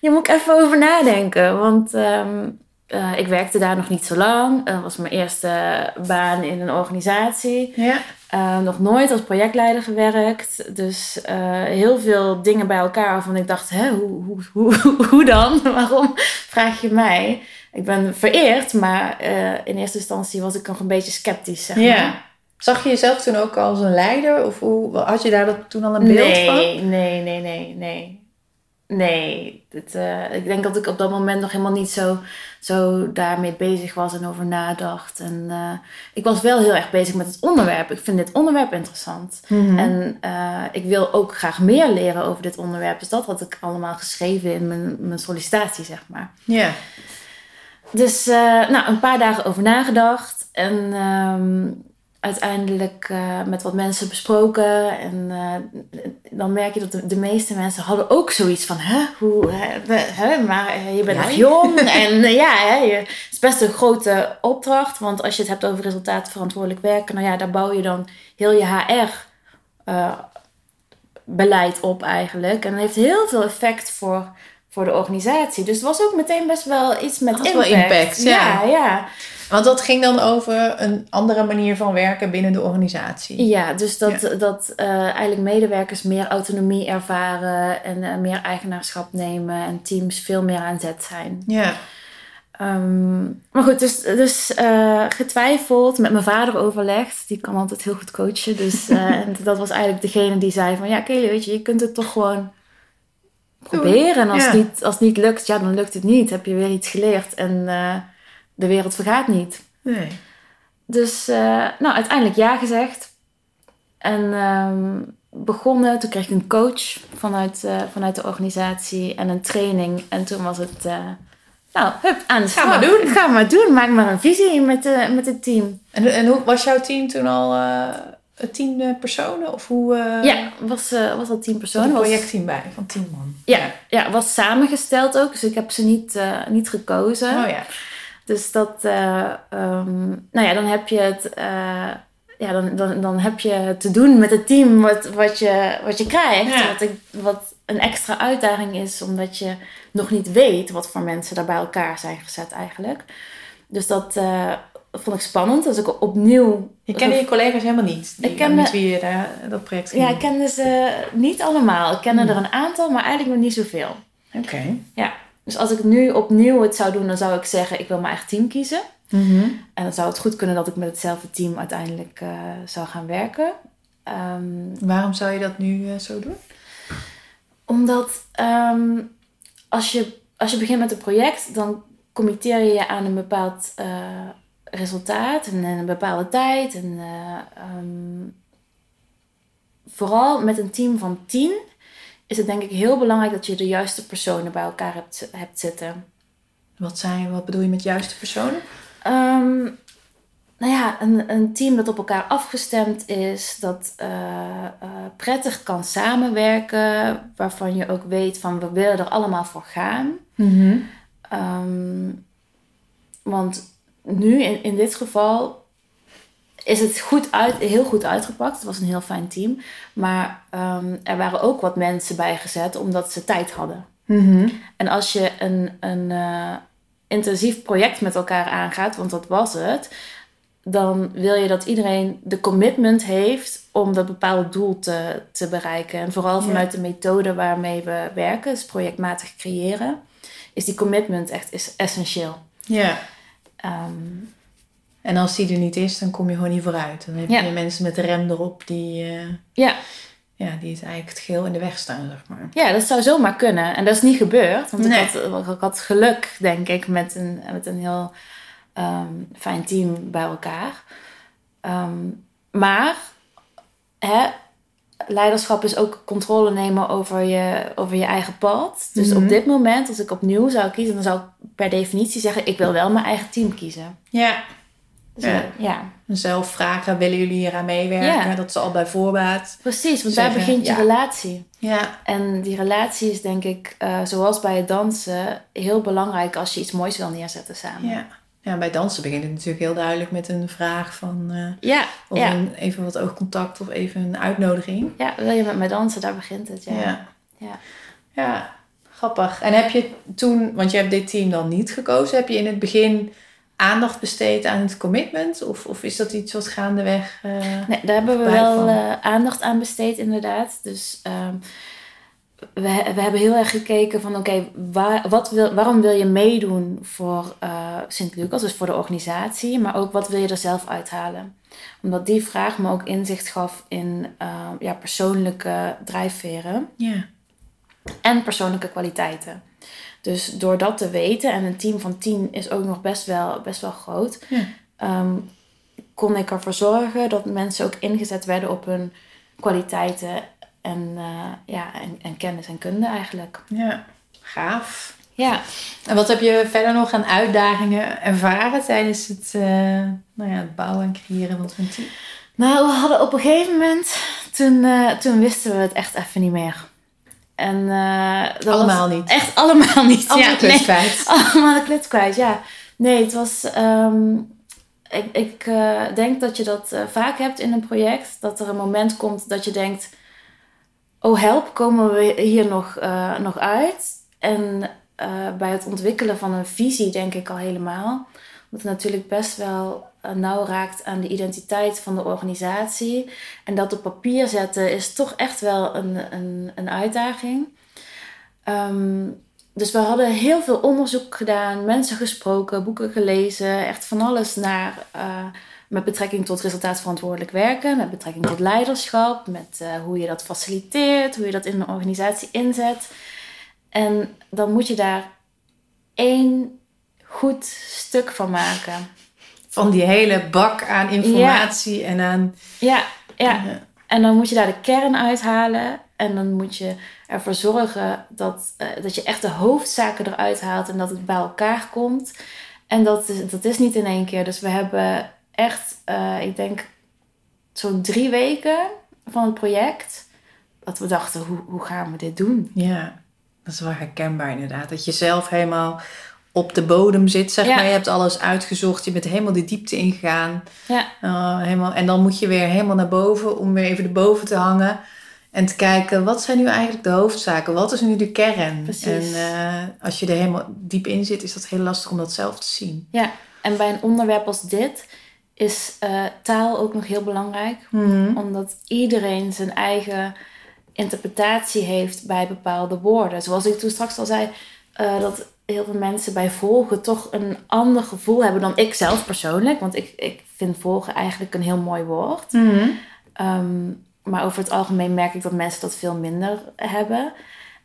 hier moet ik even over nadenken. Want ehm, eh, ik werkte daar nog niet zo lang. Dat was mijn eerste baan in een organisatie. Ja. Eh, nog nooit als projectleider gewerkt. Dus eh, heel veel dingen bij elkaar waarvan ik dacht, hè, hoe, hoe, hoe, hoe dan? Waarom vraag je mij? Ik ben vereerd, maar eh, in eerste instantie was ik nog een beetje sceptisch, zeg maar. Ja. Zag je jezelf toen ook als een leider? Of hoe, had je daar dat toen al een beeld nee, van? Nee, nee, nee, nee. Nee, dit, eh, ik denk dat ik op dat moment nog helemaal niet zo, zo daarmee bezig was en over nadacht. En eh, ik was wel heel erg bezig met het onderwerp. Ik vind dit onderwerp interessant. Mhm. En eh, ik wil ook graag meer leren over dit onderwerp. Dus dat had ik allemaal geschreven in mijn, mijn sollicitatie, zeg maar. Ja. Dus nou, een paar dagen over nagedacht. En ehm, uiteindelijk uh, met wat mensen besproken. En uh, dan merk je dat de, de, meeste mensen hadden ook zoiets van... Hè, hoe, hè, maar je bent nog jong. en uh, ja, hè, je, het is best een grote opdracht. Want als je het hebt over resultaatverantwoordelijk werken... Nou ja, daar bouw je dan heel je HR-beleid op eigenlijk. En dat heeft heel veel effect voor, voor de organisatie. Dus het was ook meteen best wel iets met impact. Wel impact ja, ja. ja. Want dat ging dan over een andere manier van werken binnen de organisatie. Ja, dus dat, dat uh, eigenlijk medewerkers meer autonomie ervaren en uh, meer eigenaarschap nemen en teams veel meer aan zet zijn. Ja. Um, maar goed, dus, dus uh, getwijfeld, met mijn vader overlegd. Die kan altijd heel goed coachen. Dus en dat was eigenlijk degene die zei van... Ja, Kelly, weet je, je kunt het toch gewoon proberen. En als, ja. het niet, als het niet lukt, ja, dan lukt het niet. Heb je weer iets geleerd. En de wereld vergaat niet. Nee. Dus uh, nou, uiteindelijk ja gezegd. En um, begonnen, toen kreeg ik een coach vanuit, uh, vanuit de organisatie en een training. En toen was het, uh, nou, hup, aan de slag. Ga maar doen. Ga maar doen. Maak maar een visie met, met het team. En, en hoe was jouw team toen al tien personen? Of hoe, ja, was, was al tien personen. een projectteam bij van tien man. Ja, ja, ja. was samengesteld ook. Dus ik heb ze niet, niet gekozen. Oh ja. Dus dat, uh, um, nou ja, dan heb je het, uh, ja, dan, dan, dan heb je te doen met het team wat, wat, je, wat je krijgt. Ja. Wat, ik, wat een extra uitdaging is, omdat je nog niet weet wat voor mensen daar bij elkaar zijn gezet eigenlijk. Dus dat uh, vond ik spannend. Dus ik opnieuw... Je kende je collega's helemaal niet? Die, ik kende, met wie je daar, dat project ging Ja, ik kende ze niet allemaal. Ik kende hmm. er een aantal, maar eigenlijk nog niet zoveel. Oké. Okay. Ja. Dus als ik nu opnieuw het zou doen, dan zou ik zeggen: ik wil mijn eigen team kiezen. Mm -hmm. En dan zou het goed kunnen dat ik met hetzelfde team uiteindelijk uh, zou gaan werken. Um, Waarom zou je dat nu uh, zo doen? Omdat um, als, je, als je begint met een project, dan committeer je je aan een bepaald uh, resultaat en een bepaalde tijd. En, um, vooral met een team van tien is het denk ik heel belangrijk dat je de juiste personen bij elkaar hebt, hebt zitten. Wat, zijn, wat bedoel je met juiste personen? Um, nou ja, een, een team dat op elkaar afgestemd is, dat uh, uh, prettig kan samenwerken, waarvan je ook weet van we willen er allemaal voor gaan. Mm -hmm. um, want nu in, in dit geval is het goed uit, heel goed uitgepakt. Het was een heel fijn team. Maar um, er waren ook wat mensen bijgezet omdat ze tijd hadden. Mm -hmm. En als je een, een uh, intensief project met elkaar aangaat, want dat was het, dan wil je dat iedereen de commitment heeft om dat bepaalde doel te, te bereiken. En vooral vanuit ja. de methode waarmee we werken, dus projectmatig creëren, is die commitment echt is essentieel. Ja. Um, en als die er niet is, dan kom je gewoon niet vooruit. Dan heb je ja. mensen met de rem erop die, uh, ja. Ja, die het eigenlijk het geheel in de weg staan, zeg maar. Ja, dat zou zomaar kunnen. En dat is niet gebeurd. Want nee. ik, had, ik had geluk, denk ik, met een, met een heel um, fijn team bij elkaar. Um, maar hè, leiderschap is ook controle nemen over je, over je eigen pad. Dus Mhm. op dit moment, als ik opnieuw zou kiezen, dan zou ik per definitie zeggen: ik wil wel mijn eigen team kiezen. Ja. Dus Ja. ja. zelf vragen, willen jullie hier aan meewerken? Ja. Dat is al bij voorbaat. precies, want daar begint je ja. relatie. Ja. En die relatie is denk ik, eh, zoals bij het dansen, heel belangrijk als je iets moois wil neerzetten samen. Ja. ja, bij dansen begint het natuurlijk heel duidelijk met een vraag van... eh, ja, of ja. een, even wat oogcontact of even een uitnodiging. ja, wil je met mij dansen, daar begint het. Ja. Ja. Ja. Ja, grappig. En heb je toen, want je hebt dit team dan niet gekozen, heb je in het begin aandacht besteed aan het commitment? Of, of is dat iets wat gaandeweg... eh, Nee, daar hebben we wel eh, aandacht aan besteed, inderdaad. Dus ehm, we, we hebben heel erg gekeken van, oké, waar, wat wil, waarom wil je meedoen voor eh, Sint-Lucas, dus voor de organisatie, maar ook wat wil je er zelf uithalen? Omdat die vraag me ook inzicht gaf in ja, persoonlijke drijfveren en persoonlijke kwaliteiten. Dus door dat te weten, en een team van tien is ook nog best wel, best wel groot, Ja. ehm, kon ik ervoor zorgen dat mensen ook ingezet werden op hun kwaliteiten en, eh, ja, en, en kennis en kunde eigenlijk. Ja, gaaf. Ja. En wat heb je verder nog aan uitdagingen ervaren tijdens het, uh, nou ja, het bouwen en creëren van Twinty? Nou, we hadden op een gegeven moment, toen, uh, toen wisten we het echt even niet meer. En, uh, dat allemaal was niet? Echt allemaal niet. Allemaal ja, klus nee, kwijt. Allemaal de klus kwijt, ja. Nee, het was... Um, ik ik uh, denk dat je dat uh, vaak hebt in een project. Dat er een moment komt dat je denkt... Oh help, komen we hier nog, nog uit? En bij het ontwikkelen van een visie denk ik al helemaal. Wat natuurlijk best wel nauw raakt aan de identiteit van de organisatie. En dat op papier zetten is toch echt wel een, een, een uitdaging. Um, dus we hadden heel veel onderzoek gedaan, mensen gesproken, boeken gelezen, echt van alles naar, uh, met betrekking tot resultaatverantwoordelijk werken, met betrekking tot leiderschap, met uh, hoe je dat faciliteert, hoe je dat in een organisatie inzet. En dan moet je daar één goed stuk van maken. Van die hele bak aan informatie ja. en aan. Ja, ja. En dan moet je daar de kern uithalen. En dan moet je ervoor zorgen dat, uh, dat je echt de hoofdzaken eruit haalt en dat het bij elkaar komt. En dat is, dat is niet in één keer. Dus we hebben echt, uh, ik denk, zo'n drie weken van het project. Dat we dachten, hoe, hoe gaan we dit doen? Ja, dat is wel herkenbaar inderdaad. Dat je zelf helemaal op de bodem zit, zeg Ja. maar. Je hebt alles uitgezocht, je bent helemaal de diepte ingegaan. Ja, Uh, helemaal, en dan moet je weer helemaal naar boven om weer even erboven te hangen. En te kijken, wat zijn nu eigenlijk de hoofdzaken? Wat is nu de kern? Precies. En uh, als je er helemaal diep in zit, is dat heel lastig om dat zelf te zien. ja. En bij een onderwerp als dit is uh, taal ook nog heel belangrijk. Mhm. Omdat iedereen zijn eigen interpretatie heeft bij bepaalde woorden. Zoals ik toen straks al zei, uh, dat heel veel mensen bij volgen toch een ander gevoel hebben dan ik zelf persoonlijk. Want ik, ik vind volgen eigenlijk een heel mooi woord. Mhm. Um, maar over het algemeen merk ik dat mensen dat veel minder hebben.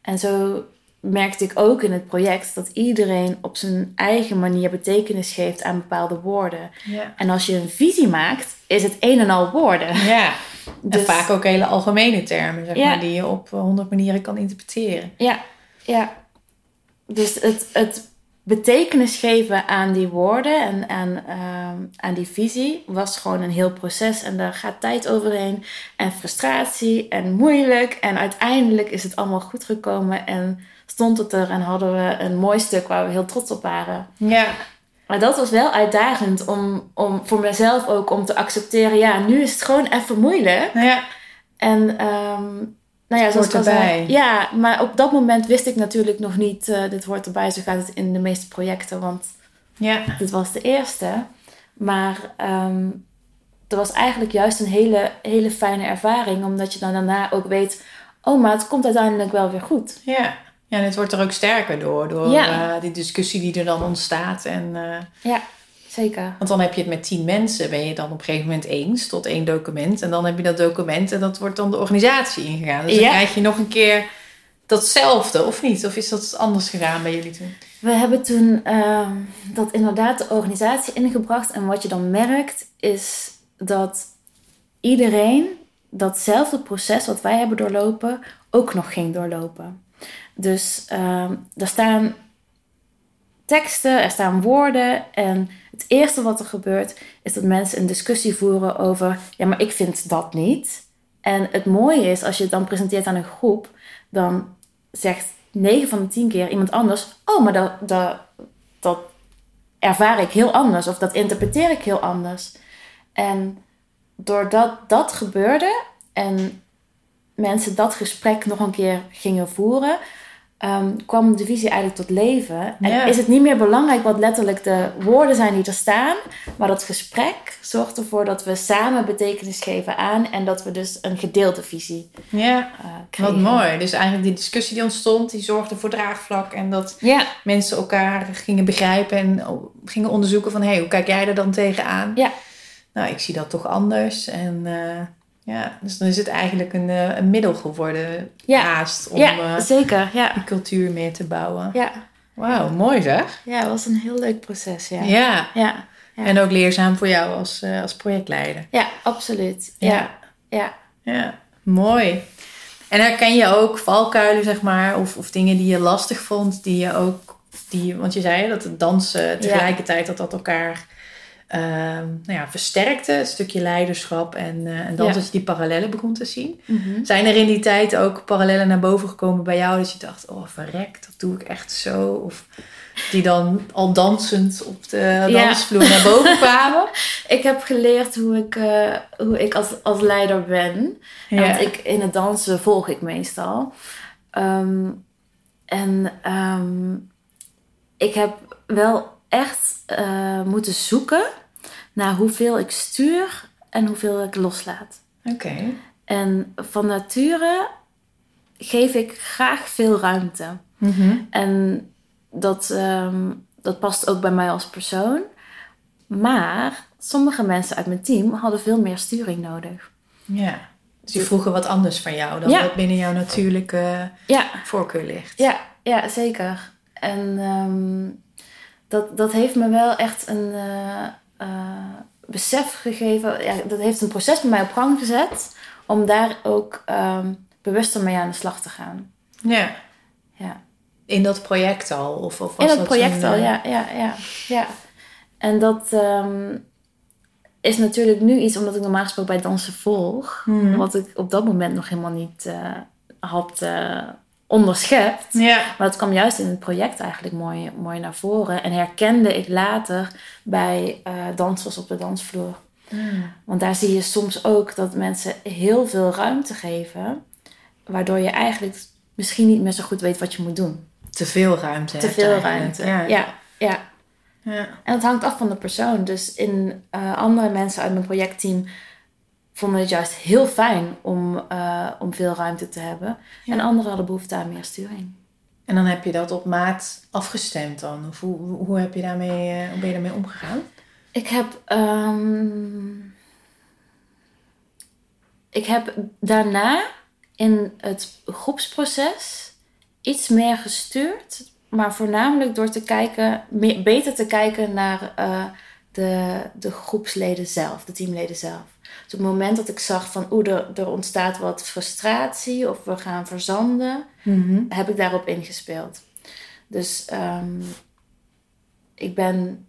En zo merkte ik ook in het project dat iedereen op zijn eigen manier betekenis geeft aan bepaalde woorden. Ja. En als je een visie maakt, is het een en al woorden. ja. Dus- En vaak ook hele algemene termen, zeg Ja. maar, die je op honderd manieren kan interpreteren. Ja, ja. Dus het, het betekenis geven aan die woorden en aan, ehm, aan die visie was gewoon een heel proces. En daar gaat tijd overheen en frustratie en moeilijk. En uiteindelijk is het allemaal goed gekomen en stond het er en hadden we een mooi stuk waar we heel trots op waren. Ja. Maar dat was wel uitdagend om, om voor mezelf ook om te accepteren, ja, nu is het gewoon even moeilijk. Ja. En ehm, nou ja, zoals hoort ik al zei, ja, maar op dat moment wist ik natuurlijk nog niet, eh, dit hoort erbij, zo gaat het in de meeste projecten, want Ja. dit was de eerste. Maar ehm het was eigenlijk juist een hele, hele fijne ervaring, omdat je dan daarna ook weet, oh, maar het komt uiteindelijk wel weer goed. Ja. Ja, en het wordt er ook sterker door, door Ja. eh, die discussie die er dan ontstaat. En, eh, Ja, zeker. want dan heb je het met tien mensen, ben je dan op een gegeven moment eens tot één document. En dan heb je dat document en dat wordt dan de organisatie ingegaan. Dus dan krijg je nog een keer datzelfde, of niet? Of is dat anders gegaan bij jullie toen? We hebben toen ehm, dat inderdaad de organisatie ingebracht. En wat je dan merkt is dat iedereen datzelfde proces wat wij hebben doorlopen ook nog ging doorlopen. Dus ehm er staan teksten, er staan woorden. En het eerste wat er gebeurt is dat mensen een discussie voeren over: ja, maar ik vind dat niet. En het mooie is, als je het dan presenteert aan een groep, dan zegt 9 van de 10 keer iemand anders: Oh, maar dat, dat, dat ervaar ik heel anders of dat interpreteer ik heel anders. En doordat dat gebeurde en mensen dat gesprek nog een keer gingen voeren, ehm, kwam de visie eigenlijk tot leven. En is het niet meer belangrijk wat letterlijk de woorden zijn die er staan, maar dat gesprek zorgt ervoor dat we samen betekenis geven aan en dat we dus een gedeelde visie Ja, eh wat mooi. Dus eigenlijk die discussie die ontstond, die zorgde voor draagvlak. En dat mensen elkaar gingen begrijpen en gingen onderzoeken van... hé, hey, hoe kijk jij er dan tegenaan? Ja. Nou, ik zie dat toch anders. En eh, ja, dus dan is het eigenlijk een, eh, een middel geworden Ja. haast om ja eh, zeker. Ja. die cultuur meer te bouwen. Ja. Wauw, mooi zeg. ja, het was een heel leuk proces. Ja, Ja. ja. En ook leerzaam voor jou als, eh, als projectleider. ja absoluut. Ja. Ja, ja. Mooi. En herken je ook valkuilen, zeg maar, of, of dingen die je lastig vond, die je ook die, want je zei dat het dansen tegelijkertijd dat dat elkaar nou ja, versterkte. Het stukje leiderschap en, uh, en dan Ja. dat je die parallellen begon te zien. Mhm. Zijn er in die tijd ook parallellen naar boven gekomen bij jou dat je dacht, oh verrek, dat doe ik echt zo? Of die dan al dansend op de Ja. dansvloer naar boven kwamen? Ik heb geleerd hoe ik, eh, hoe ik als, als leider ben. Want ik, in het dansen volg ik meestal. Ehm, en ehm, ik heb wel echt eh, moeten zoeken naar hoeveel ik stuur en hoeveel ik loslaat. Oké. En van nature geef ik graag veel ruimte. Mhm. En dat, ehm, dat past ook bij mij als persoon. Maar sommige mensen uit mijn team hadden veel meer sturing nodig. Ja. Dus die vroegen wat anders van jou dan Ja. wat binnen jouw natuurlijke Ja, voorkeur ligt. ja, ja zeker. En ehm, dat, dat heeft me wel echt een eh, eh, besef gegeven. Ja, dat heeft een proces bij mij op gang gezet. Om daar ook ehm, bewuster mee aan de slag te gaan. Ja. Ja. In dat project al? Of, of was In dat project een, al, eh, ja, ja, ja, ja. En dat ehm, is natuurlijk nu iets omdat ik normaal gesproken bij dansen volg. Mhm. Wat ik op dat moment nog helemaal niet had eh, onderschept. Ja. Maar het kwam juist in het project eigenlijk mooi, mooi naar voren. En herkende ik later bij eh, dansers op de dansvloer. Mm. Want daar zie je soms ook dat mensen heel veel ruimte geven. Waardoor je eigenlijk misschien niet meer zo goed weet wat je moet doen. Te veel ruimte. Te veel eigenlijk. ruimte. Ja. ja, ja. Ja. En het hangt af van de persoon. Dus in eh, andere mensen uit mijn projectteam vonden het juist heel fijn om, eh, om veel ruimte te hebben. Ja. En anderen hadden behoefte aan meer sturing. En dan heb je dat op maat afgestemd dan? Of hoe, hoe, heb je daarmee, eh, hoe ben je daarmee omgegaan? Ik heb, ehm, ik heb daarna in het groepsproces iets meer gestuurd. Maar voornamelijk door te kijken, meer, beter te kijken naar eh, de, de groepsleden zelf, de teamleden zelf. Dus op het moment dat ik zag van oeh, er, er ontstaat wat frustratie of we gaan verzanden, heb ik daarop ingespeeld. Dus ehm, ik ben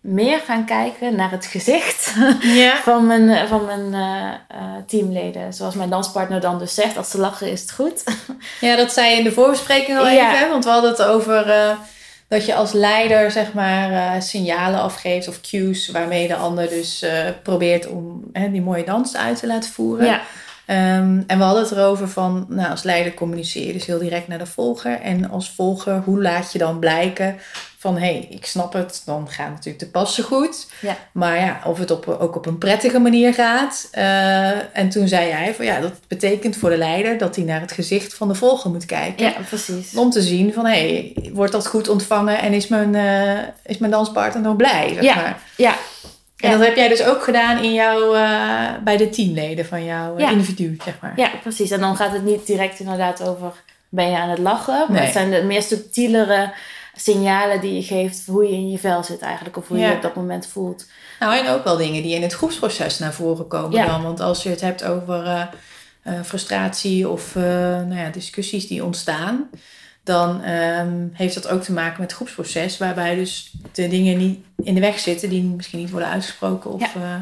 meer gaan kijken naar het gezicht van mijn, van mijn eh, eh, teamleden. Zoals mijn danspartner dan dus zegt, als ze lachen is het goed. ja, dat zei je in de voorbespreking al Ja. even. Want we hadden het over eh, dat je als leider zeg maar eh, signalen afgeeft of cues waarmee de ander dus eh, probeert om hè, die mooie dans uit te laten voeren. ja, Ehm, en we hadden het erover van, nou, als leider communiceer je dus heel direct naar de volger. En als volger, hoe laat je dan blijken van, hé, hey, ik snap het, dan gaat het natuurlijk te passen goed. Ja. Maar ja, of het op, ook op een prettige manier gaat. Eh, en toen zei jij van, ja, dat betekent voor de leider dat hij naar het gezicht van de volger moet kijken. ja, precies. Om te zien van, hé, hey, wordt dat goed ontvangen en is mijn, eh, is mijn danspartner nog blij? Zeg Ja. maar. Ja, En Ja. dat heb jij dus ook gedaan in jouw, eh, bij de teamleden van jouw Ja. individu, zeg maar. ja, precies. En dan gaat het niet direct inderdaad over, ben je aan het lachen? Maar Nee. het zijn de meer subtielere signalen die je geeft hoe je in je vel zit eigenlijk. Of hoe je Ja. je op dat moment voelt. Nou, en ook wel dingen die in het groepsproces naar voren komen Ja. dan. Want als je het hebt over eh, eh, frustratie of eh, nou ja, discussies die ontstaan... dan ehm, heeft dat ook te maken met het groepsproces... waarbij dus de dingen niet in de weg zitten... die misschien niet worden uitgesproken. Of, Ja.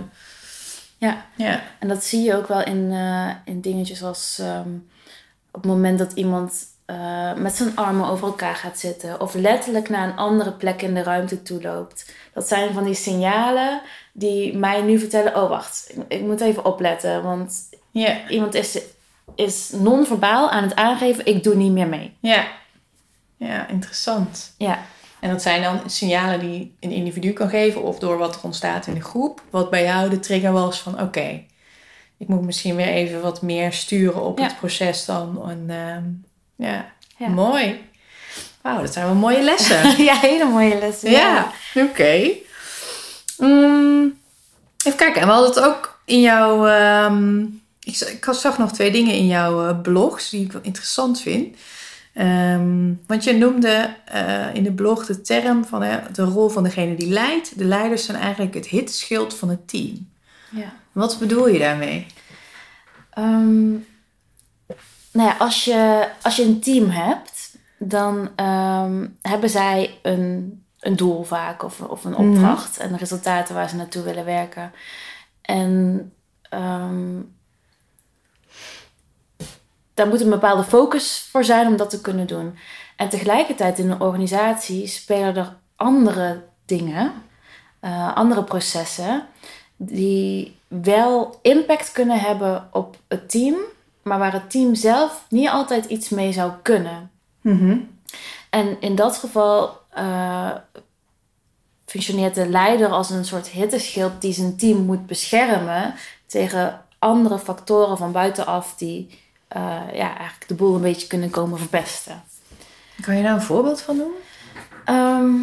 Ja. ja. En dat zie je ook wel in, in dingetjes als ehm, op het moment dat iemand eh, met zijn armen over elkaar gaat zitten. Of letterlijk naar een andere plek in de ruimte toe loopt. Dat zijn van die signalen die mij nu vertellen: oh wacht, ik, ik moet even opletten. Want iemand is, is non-verbaal aan het aangeven: ik doe niet meer mee. ja. Ja, interessant. Ja, En dat zijn dan signalen die een individu kan geven... of door wat er ontstaat in de groep. Wat bij jou de trigger was van... oké, ik moet misschien weer even wat meer sturen op Ja. het proces dan. En, ehm, ja. Ja. mooi. Wauw, dat zijn wel mooie lessen. ja hele mooie lessen. ja, oké. Mm, even kijken, en we hadden het ook in jouw... ehm, ik, ik zag nog twee dingen in jouw eh, blogs die ik wel interessant vind. Ehm, want je noemde eh, in de blog de term van hè, de rol van degene die leidt. De leiders zijn eigenlijk het hitschild van het team. ja. Wat bedoel je daarmee? Ehm, nou ja, als je, als je een team hebt, dan ehm, hebben zij een, een doel vaak of, of een Mhm. opdracht en resultaten waar ze naartoe willen werken. En ehm, daar moet een bepaalde focus voor zijn om dat te kunnen doen. En tegelijkertijd in een organisatie spelen er andere dingen, eh, andere processen, die wel impact kunnen hebben op het team, maar waar het team zelf niet altijd iets mee zou kunnen. Mhm. En in dat geval eh, functioneert de leider als een soort hitteschild die zijn team moet beschermen tegen andere factoren van buitenaf die eh, ja, eigenlijk de boel een beetje kunnen komen verpesten. Kan je daar een voorbeeld van noemen? Ehm,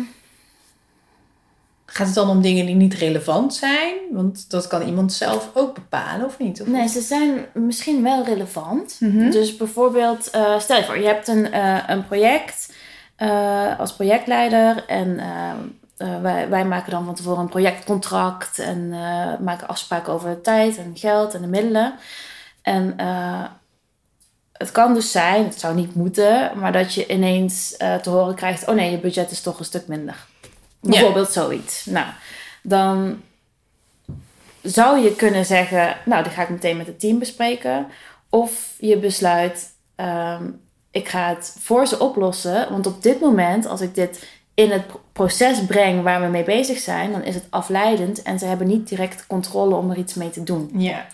Gaat het dan om dingen die niet relevant zijn? Want dat kan iemand zelf ook bepalen, of niet? Of nee, ze zijn misschien wel relevant. Mhm. Dus bijvoorbeeld, eh, stel je voor, je hebt een, eh, een project eh, als projectleider en wij, wij maken dan van tevoren een projectcontract en maken afspraken over de tijd en geld en de middelen. En het kan dus zijn, het zou niet moeten, maar dat je ineens te horen krijgt: oh nee, je budget is toch een stuk minder. Bijvoorbeeld zoiets. Nou, dan zou je kunnen zeggen: Nou, die ga ik meteen met het team bespreken. Of je besluit: ehm, Ik ga het voor ze oplossen. Want op dit moment, als ik dit in het pro- proces breng waar we mee bezig zijn, dan is het afleidend en ze hebben niet direct controle om er iets mee te doen. Ja.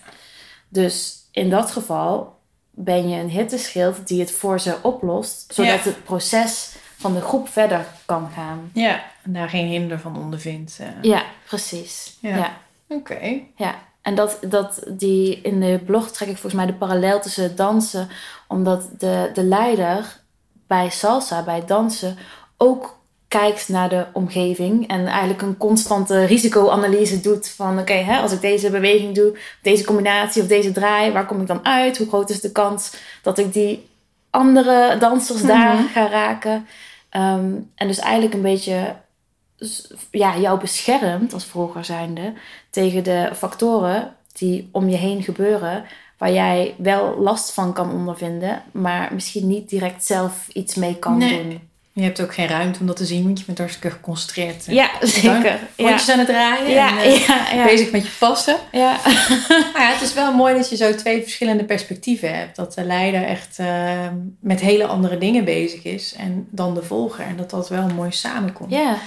Dus in dat geval ben je een hitteschild die het voor ze oplost, zodat het proces van de groep verder kan gaan. Ja, en daar geen hinder van ondervindt. eh. Ja, precies. Ja. ja. Oké. Ja, en dat, dat die in de blog trek ik volgens mij de parallel tussen dansen, omdat de, de leider bij salsa, bij dansen, ook kijkt naar de omgeving en eigenlijk een constante risicoanalyse doet van oké, hè, als ik deze beweging doe, deze combinatie of deze draai, waar kom ik dan uit? Hoe groot is de kans dat ik die andere dansers daar Mhm. ga raken? Ehm, en dus eigenlijk een beetje ja, jou beschermt als volger zijnde tegen de factoren die om je heen gebeuren, waar jij wel last van kan ondervinden, maar misschien niet direct zelf iets mee kan Nee. doen. Je hebt ook geen ruimte om dat te zien, want je bent hartstikke geconcentreerd. Ja, zeker. Ja, Rondjes aan het draaien ja, en eh, ja, ja. bezig met je passen. ja. Maar ja, het is wel mooi dat je zo twee verschillende perspectieven hebt. Dat de leider echt eh, met hele andere dingen bezig is en dan de volger. En dat dat wel mooi samenkomt. ja.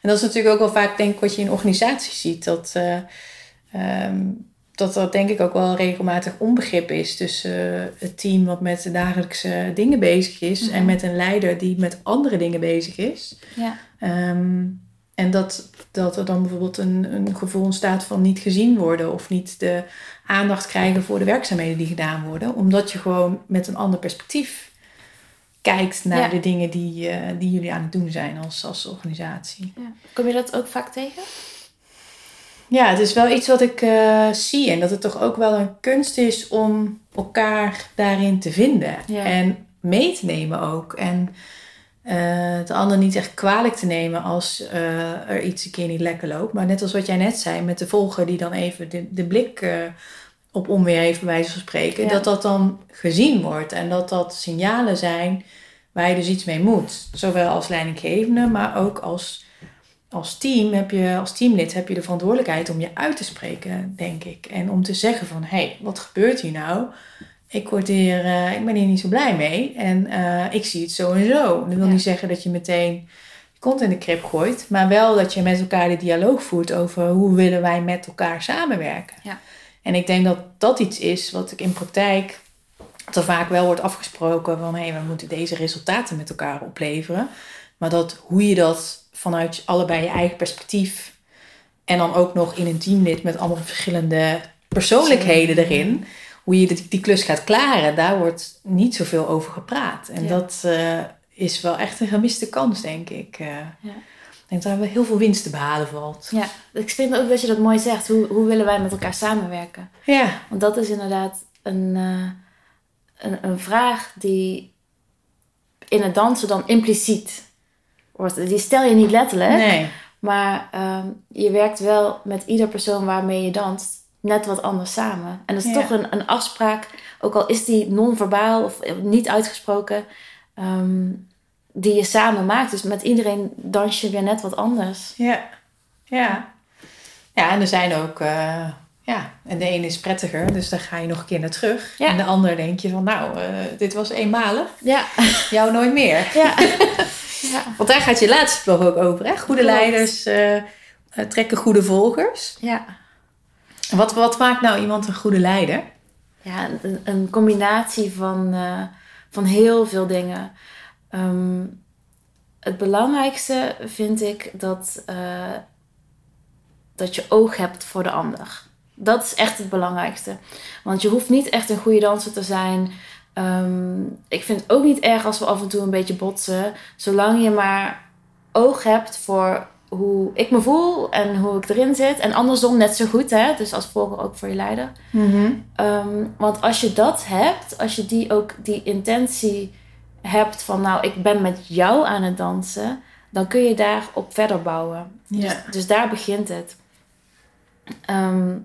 En dat is natuurlijk ook wel vaak denk ik wat je in organisaties ziet. Dat, eh, ehm, dat dat denk ik ook wel regelmatig onbegrip is tussen eh, het team wat met de dagelijkse dingen bezig is. Mhm. En met een leider die met andere dingen bezig is. ja. Ehm, en dat, dat er dan bijvoorbeeld een, een gevoel ontstaat van niet gezien worden of niet de aandacht krijgen voor de werkzaamheden die gedaan worden, omdat je gewoon met een ander perspectief kijkt naar Ja. de dingen die, eh, die jullie aan het doen zijn als, als organisatie. Ja. Kom je dat ook vaak tegen? Ja, het is wel iets wat ik eh, zie en dat het toch ook wel een kunst is om elkaar daarin te vinden Ja. en mee te nemen ook. En eh de ander niet echt kwalijk te nemen als eh, er iets een keer niet lekker loopt. Maar net als wat jij net zei met de volger die dan even de, de blik op onweer heeft, bij wijze van spreken. Ja. Dat dat dan gezien wordt en dat dat signalen zijn waar je dus iets mee moet. Zowel als leidinggevende, maar ook als, als team heb je, als teamlid heb je de verantwoordelijkheid om je uit te spreken, denk ik. En om te zeggen van, hé, hey, wat gebeurt hier nou? Ik, word hier, eh, ik ben hier niet zo blij mee en eh, ik zie het zo en zo. Dat wil Ja. niet zeggen dat je meteen je kont in de krip gooit, maar wel dat je met elkaar de dialoog voert over hoe willen wij met elkaar samenwerken. Ja. En ik denk dat dat iets is wat ik in praktijk er vaak wel wordt afgesproken van hé, hey, we moeten deze resultaten met elkaar opleveren. Maar dat hoe je dat vanuit allebei je eigen perspectief en dan ook nog in een teamlid met allemaal verschillende persoonlijkheden erin, hoe je die, die klus gaat klaren, daar wordt niet zoveel over gepraat. En Ja. dat eh, is wel echt een gemiste kans, denk ik. Eh, Ja. Ik denk dat daar heel veel winst te behalen valt. Ja, ik vind ook dat je dat mooi zegt. Hoe, hoe willen wij met elkaar samenwerken? Ja, Want dat is inderdaad een, eh, een, een vraag die in het dansen dan impliciet wordt. Die stel je niet letterlijk, nee. maar ehm, je werkt wel met ieder persoon waarmee je danst net wat anders samen. En dat is Ja. toch een, een afspraak, ook al is die non-verbaal of niet uitgesproken, ehm, die je samen maakt. Dus met iedereen dans je weer net wat anders. Ja, ja. Ja, en er zijn ook... eh, ja, en de ene is prettiger, dus daar ga je nog een keer naar terug. Ja. En de ander denk je van, nou, eh, dit was eenmalig. Ja. Jou nooit meer. ja. ja. Want daar gaat je laatste blog ook over, hè? Goede Klopt. leiders eh, eh, trekken goede volgers. ja. Wat, wat maakt nou iemand een goede leider? Ja, een, een combinatie van, van heel veel dingen. Ehm, het belangrijkste vind ik dat, dat je oog hebt voor de ander. Dat is echt het belangrijkste. Want je hoeft niet echt een goede danser te zijn. Ehm, ik vind het ook niet erg als we af en toe een beetje botsen. Zolang je maar oog hebt voor hoe ik me voel en hoe ik erin zit. En andersom net zo goed, hè? Dus als volger ook voor je leider. Ehm, want als je dat hebt, als je die ook die intentie hebt van nou, ik ben met jou aan het dansen, dan kun je daarop verder bouwen. Dus, dus daar begint het. Ehm,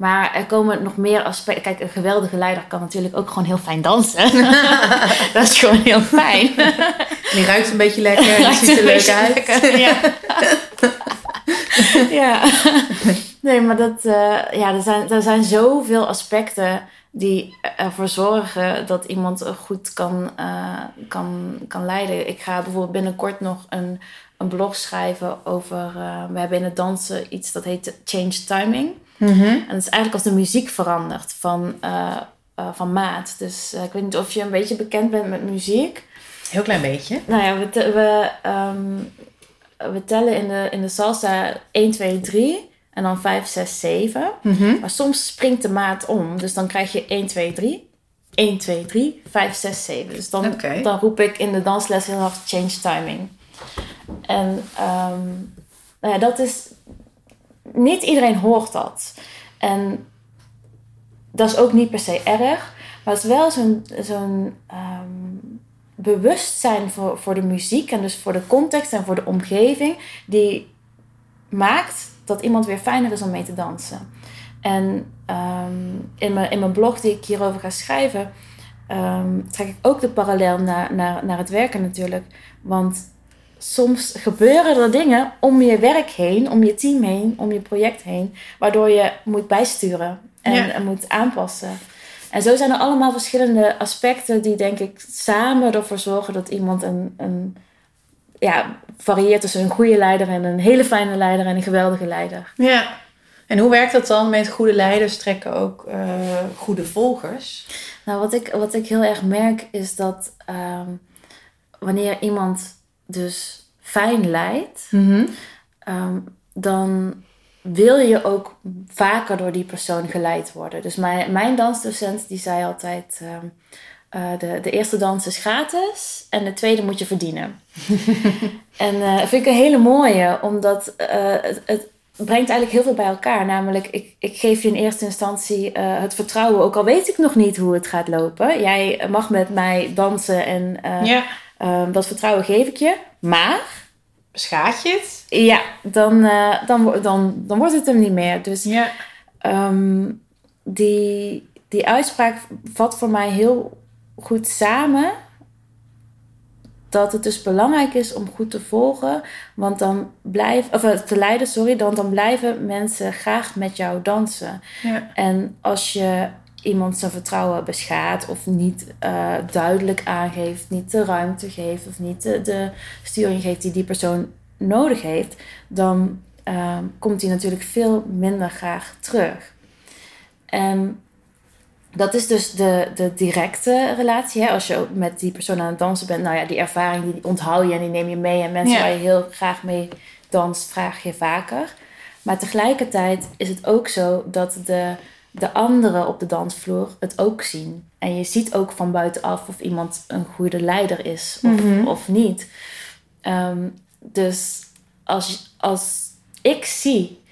maar er komen nog meer aspecten. Kijk, een geweldige leider kan natuurlijk ook gewoon heel fijn dansen. dat is gewoon heel fijn. Die ruikt een beetje lekker, die ziet er leuk uit. lekker, Ja. ja. Nee, maar dat, eh, ja, er, zijn, er zijn zoveel aspecten die ervoor zorgen dat iemand goed kan, eh, kan, kan leiden. Ik ga bijvoorbeeld binnenkort nog een, een blog schrijven over... eh, we hebben in het dansen iets dat heet change timing. Mhm. En dat is eigenlijk als de muziek verandert van, eh, eh, van maat. Dus eh, ik weet niet of je een beetje bekend bent met muziek. Heel klein beetje. Nou ja, we, te- we, ehm, we tellen in de, in de salsa 1, 2, 3 en dan 5, 6, 7. Maar soms springt de maat om. Dus dan krijg je 1, 2, 3. 1, 2, 3, 5, 6, 7. Dus dan, Oké. dan roep ik in de dansles heel hard change timing. En ehm, nou ja, dat is... Niet iedereen hoort dat. En dat is ook niet per se erg. Maar het is wel zo'n zo'n ehm, bewustzijn voor, voor de muziek en dus voor de context en voor de omgeving, die maakt dat iemand weer fijner is om mee te dansen. En ehm, in, mijn, in mijn blog die ik hierover ga schrijven, ehm, trek ik ook de parallel naar, naar, naar het werken natuurlijk. Want soms gebeuren er dingen om je werk heen, om je team heen, om je project heen, waardoor je moet bijsturen en, Ja. moet aanpassen. En zo zijn er allemaal verschillende aspecten die denk ik samen ervoor zorgen dat iemand een, een ja, varieert tussen een goede leider en een hele fijne leider en een geweldige leider. Ja. En hoe werkt dat dan met goede leiders trekken ook eh, goede volgers? Nou, wat ik, wat ik heel erg merk is dat ehm, wanneer iemand dus fijn leidt, ehm, dan wil je ook vaker door die persoon geleid worden. Dus mijn, mijn dansdocent die zei altijd, ehm, eh, de, de eerste dans is gratis en de tweede moet je verdienen. en eh, dat vind ik een hele mooie, omdat eh, het, het brengt eigenlijk heel veel bij elkaar. Namelijk, ik, ik geef je in eerste instantie eh, het vertrouwen, ook al weet ik nog niet hoe het gaat lopen. Jij mag met mij dansen en eh, Ja. Eh, dat vertrouwen geef ik je. Maar Schaadt je het? ja, dan, eh, dan, dan, dan wordt het hem niet meer. Dus Ja. ehm, die, die uitspraak vat voor mij heel goed samen. Dat het dus belangrijk is om goed te volgen. Want dan blijf, of eh, te leiden, sorry. Dan, dan blijven mensen graag met jou dansen. Ja. En als je iemand zijn vertrouwen beschaadt of niet eh, duidelijk aangeeft, niet de ruimte geeft of niet de, de sturing geeft die die persoon nodig heeft, dan ehm, komt hij natuurlijk veel minder graag terug. En dat is dus de, de directe relatie. Hè? Als je met die persoon aan het dansen bent, nou ja, die ervaring die onthoud je en die neem je mee. En mensen Ja. waar je heel graag mee danst, vraag je vaker. Maar tegelijkertijd is het ook zo dat de, de anderen op de dansvloer het ook zien. En je ziet ook van buitenaf of iemand een goede leider is of, Mhm. of niet. Ehm, dus als, als ik zie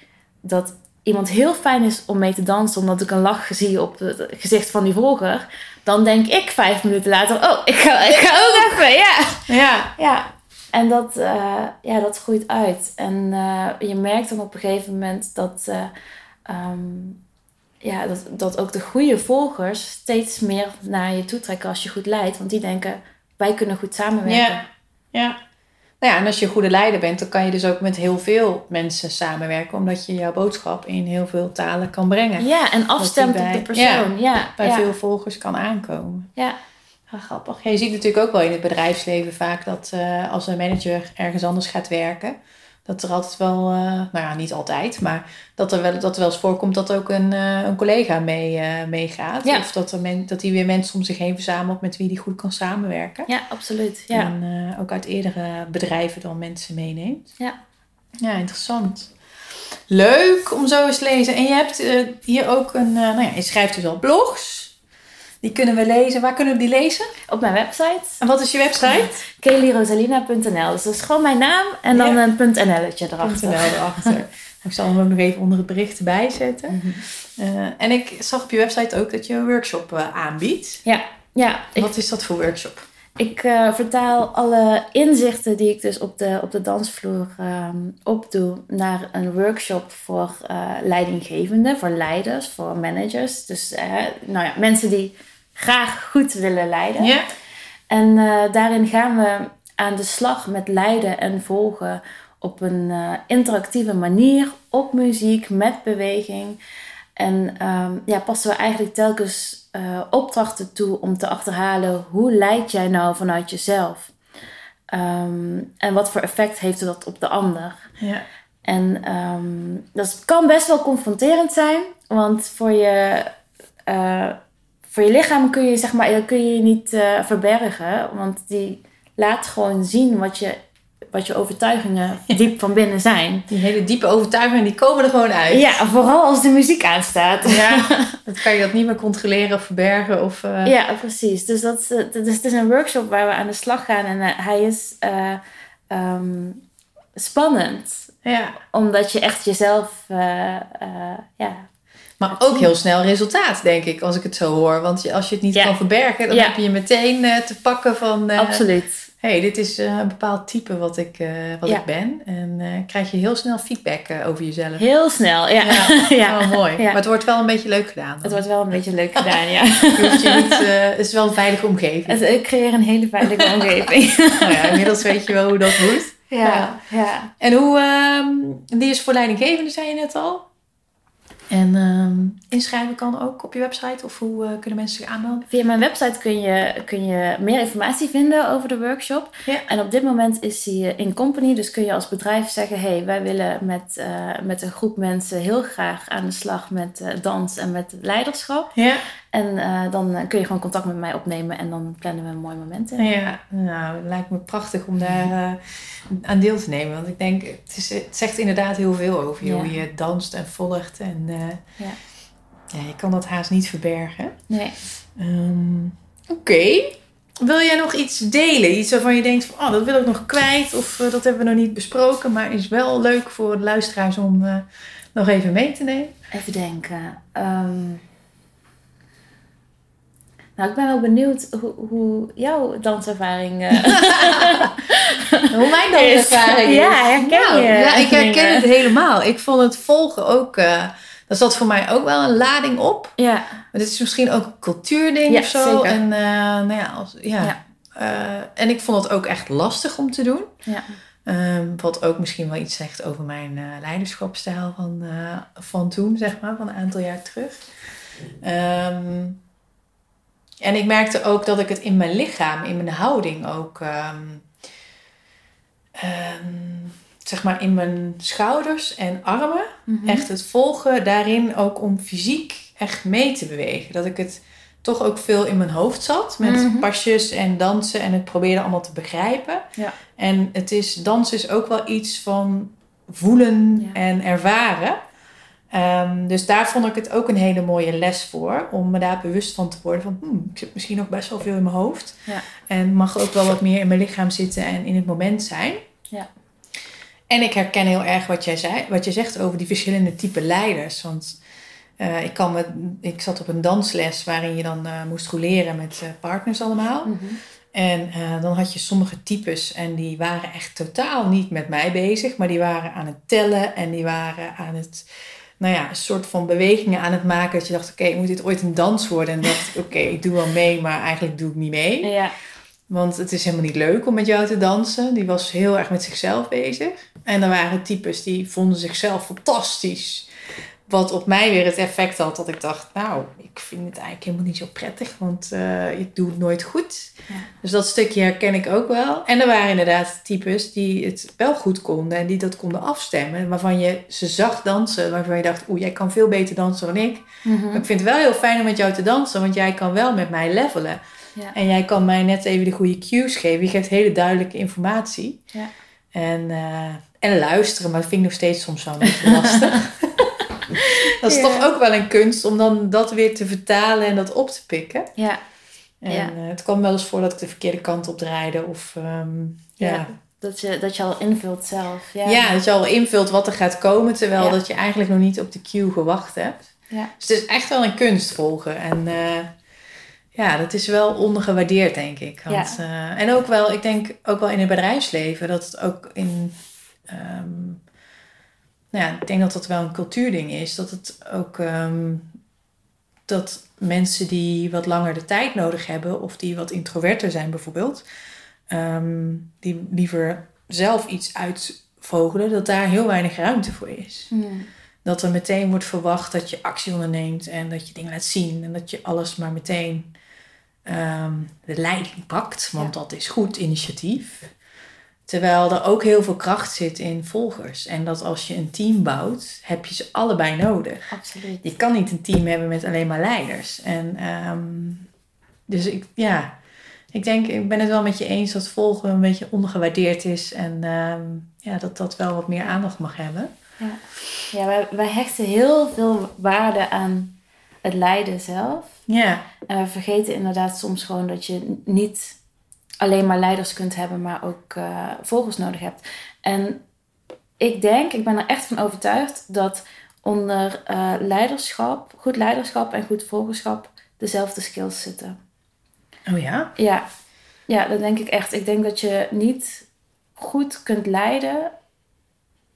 dat iemand heel fijn is om mee te dansen, omdat ik een lach zie op het gezicht van die volger, dan denk ik vijf minuten later: Oh, ik ga, ik ga ook even. Ja. Ja. Ja, en dat, eh, ja, dat groeit uit. En eh, je merkt dan op een gegeven moment dat, eh, ehm, ja, dat, dat ook de goede volgers steeds meer naar je toe trekken als je goed leidt. Want die denken, wij kunnen goed samenwerken. Ja. ja. Nou ja, en als je een goede leider bent, dan kan je dus ook met heel veel mensen samenwerken. Omdat je jouw boodschap in heel veel talen kan brengen. Ja, en afstemt bij- op de persoon. Ja, Bij ja. veel volgers kan aankomen. Ja. Ja, grappig. Ja, je ziet natuurlijk ook wel in het bedrijfsleven vaak dat eh, als een manager ergens anders gaat werken, dat er altijd wel, eh, nou ja, niet altijd, maar dat er wel, dat er wel eens voorkomt dat ook een, eh, een collega mee, eh, meegaat. Ja. Of dat, er men, dat hij weer mensen om zich heen verzamelt met wie hij goed kan samenwerken. ja, absoluut. Ja. En ook uit eerdere bedrijven dan mensen meeneemt. Ja. Ja, interessant. Leuk om zo eens te lezen. En je hebt hier ook een, nou ja, je schrijft dus al blogs. Die kunnen we lezen. Waar kunnen we die lezen? Op mijn website, En wat is je website? kellyrosalina.nl. Dus dat is gewoon mijn naam en dan Ja. een .nl'tje erachter. .nl erachter. Ik zal hem ook nog even onder het bericht erbij zetten. Mhm. Eh, en ik zag op je website ook dat je een workshop eh, aanbiedt. Ja, ja. Ik, Wat is dat voor workshop? Ik eh, vertaal alle inzichten die ik dus op de, op de dansvloer ehm, opdoe naar een workshop voor eh, leidinggevenden, voor leiders, voor managers. Dus eh, nou ja, mensen die graag goed willen leiden. Ja. En daarin gaan we aan de slag met leiden en volgen op een interactieve manier, op muziek, met beweging. En ehm, ja, passen we eigenlijk telkens eh, opdrachten toe om te achterhalen hoe leid jij nou vanuit jezelf? Ehm, en wat voor effect heeft dat op de ander? Ja. En ehm, dat kan best wel confronterend zijn, want voor je, eh, voor je lichaam kun je, zeg maar, dat kun je je niet eh, verbergen, want die laat gewoon zien wat je, wat je overtuigingen diep van binnen zijn. Die hele diepe overtuigingen die komen er gewoon uit. Ja, vooral als de muziek aanstaat. Ja, dat kan je dat niet meer controleren of verbergen. Of, eh, Ja, precies. Dus, dat, is, eh, dus het is een workshop waar we aan de slag gaan en eh, hij is eh, ehm, spannend, ja. omdat je echt jezelf, ja, Maar ook heel snel resultaat, denk ik, als ik het zo hoor. Want als je het niet Ja. kan verbergen, dan Ja. heb je je meteen te pakken van... absoluut. Hey, dit is eh, een bepaald type wat ik, eh, wat Ja. ik ben. En eh, krijg je heel snel feedback over jezelf. Heel snel, ja. Ja. ja. Oh, mooi. Ja. Maar het wordt wel een beetje leuk gedaan. dan. Het wordt wel een beetje leuk gedaan, ja. Je hoeft je niet, het is wel een veilige omgeving. Het, ik creëer een hele veilige omgeving. Nou ja, inmiddels weet je wel hoe dat moet. ja, ja. En hoe, ehm, die is voor leidinggevende, zei je net al. En ehm, inschrijven kan ook op je website? Of hoe eh, kunnen mensen zich aanmelden? Via mijn website kun je, kun je meer informatie vinden over de workshop. Ja. En op dit moment is die eh, in company. Dus kun je als bedrijf zeggen... hey, wij willen met, eh, met een groep mensen heel graag aan de slag met dans en met leiderschap. Ja. En eh, dan kun je gewoon contact met mij opnemen en dan plannen we een mooi moment in. Ja, nou, het lijkt me prachtig om daar eh, aan deel te nemen. Want ik denk, het, is, het zegt inderdaad heel veel over je. Ja. Hoe je danst en volgt. En eh, Ja. ja, je kan dat haast niet verbergen. Nee. Ehm, Oké. Wil jij nog iets delen? Iets waarvan je denkt, van, oh, dat wil ik nog kwijt. Of dat hebben we nog niet besproken. Maar is wel leuk voor de luisteraars om nog even mee te nemen. Even denken. Ehm, nou, ik ben wel benieuwd hoe, hoe jouw danservaring eh, Hoe mijn danservaring is. Ja, herken Nou, je Ja, ik herken het helemaal. Ik vond het volgen ook... eh daar zat voor mij ook wel een lading op. Ja, Maar dit is misschien ook een cultuurding Ja, of zo. zeker. En, eh, nou ja, als, ja. Ja. En ik vond het ook echt lastig om te doen. ja. Ehm, wat ook misschien wel iets zegt over mijn eh leiderschapsstijl van, van toen, zeg maar, van een aantal jaar terug. Ehm, en ik merkte ook dat ik het in mijn lichaam, in mijn houding ook, ehm, ehm, zeg maar in mijn schouders en armen, Mhm. echt het volgen daarin ook om fysiek echt mee te bewegen. Dat ik het toch ook veel in mijn hoofd zat met Mhm. pasjes en dansen en het probeerde allemaal te begrijpen. Ja. En het is, dansen is ook wel iets van voelen Ja. en ervaren. Ehm, dus daar vond ik het ook een hele mooie les voor. Om me daar bewust van te worden van... Hmm, ik zit misschien nog best wel veel in mijn hoofd. Ja. En mag ook wel wat meer in mijn lichaam zitten en in het moment zijn. Ja. En ik herken heel erg wat jij, zei, wat je zegt over die verschillende type leiders. Want eh, ik, kan me, ik zat op een dansles waarin je dan eh, moest roleren met eh, partners allemaal. Mhm. En dan had je sommige types en die waren echt totaal niet met mij bezig. Maar die waren aan het tellen en die waren aan het, nou ja, een soort van bewegingen aan het maken. Dat je dacht, oké, moet dit ooit een dans worden? En dacht oké, ik doe wel mee, maar eigenlijk doe ik niet mee. Ja, Want het is helemaal niet leuk om met jou te dansen. Die was heel erg met zichzelf bezig. En er waren types die vonden zichzelf fantastisch. Wat op mij weer het effect had dat ik dacht, nou, ik vind het eigenlijk helemaal niet zo prettig, want uh, ik doe het nooit goed. Ja. Dus dat stukje herken ik ook wel. En er waren inderdaad types die het wel goed konden en die dat konden afstemmen, waarvan je ze zag dansen, waarvan je dacht, oeh, jij kan veel beter dansen dan ik. Mhm. Ik vind het wel heel fijn om met jou te dansen, want jij kan wel met mij levelen. Ja. En jij kan mij net even de goede cues geven. Je geeft hele duidelijke informatie. Ja. En, eh, en luisteren, maar dat vind ik nog steeds soms wel een beetje lastig. dat is Ja. toch ook wel een kunst om dan dat weer te vertalen en dat op te pikken. Ja, En Ja. eh, het kwam wel eens voor dat ik de verkeerde kant op draaide. Of ehm, ja. Ja. Ja. dat je, dat je al invult zelf. Ja, dat je al invult wat er gaat komen, terwijl Ja. dat je eigenlijk nog niet op de cue gewacht hebt. Ja. Dus het is echt wel een kunst volgen. En eh, ja, dat is wel ondergewaardeerd, denk ik. Want, eh, en ook wel, ik denk ook wel in het bedrijfsleven, dat het ook in. ehm, nou ja, ik denk dat dat wel een cultuurding is. Dat het ook. ehm, dat mensen die wat langer de tijd nodig hebben, of die wat introverter zijn bijvoorbeeld, ehm, die liever zelf iets uitvogelen, dat daar heel weinig ruimte voor is. Hmm. Dat er meteen wordt verwacht dat je actie onderneemt en dat je dingen laat zien en dat je alles maar meteen ehm, de leiding pakt, want dat is goed initiatief. Terwijl er ook heel veel kracht zit in volgers. En dat als je een team bouwt, heb je ze allebei nodig. Absoluut. Je kan niet een team hebben met alleen maar leiders. En ehm, dus ik, ja, ik denk, ik ben het wel met je eens dat volgen een beetje ondergewaardeerd is. En ehm, ja, dat dat wel wat meer aandacht mag hebben. Ja, wij, wij hechten heel veel waarde aan het lijden zelf. Ja, En we vergeten inderdaad soms gewoon dat je niet alleen maar leiders kunt hebben, maar ook eh, volgers nodig hebt. En ik denk, ik ben er echt van overtuigd dat onder eh, leiderschap, goed leiderschap en goed volgerschap dezelfde skills zitten. oh ja? Ja, ja, dat denk ik echt. Ik denk dat je niet goed kunt leiden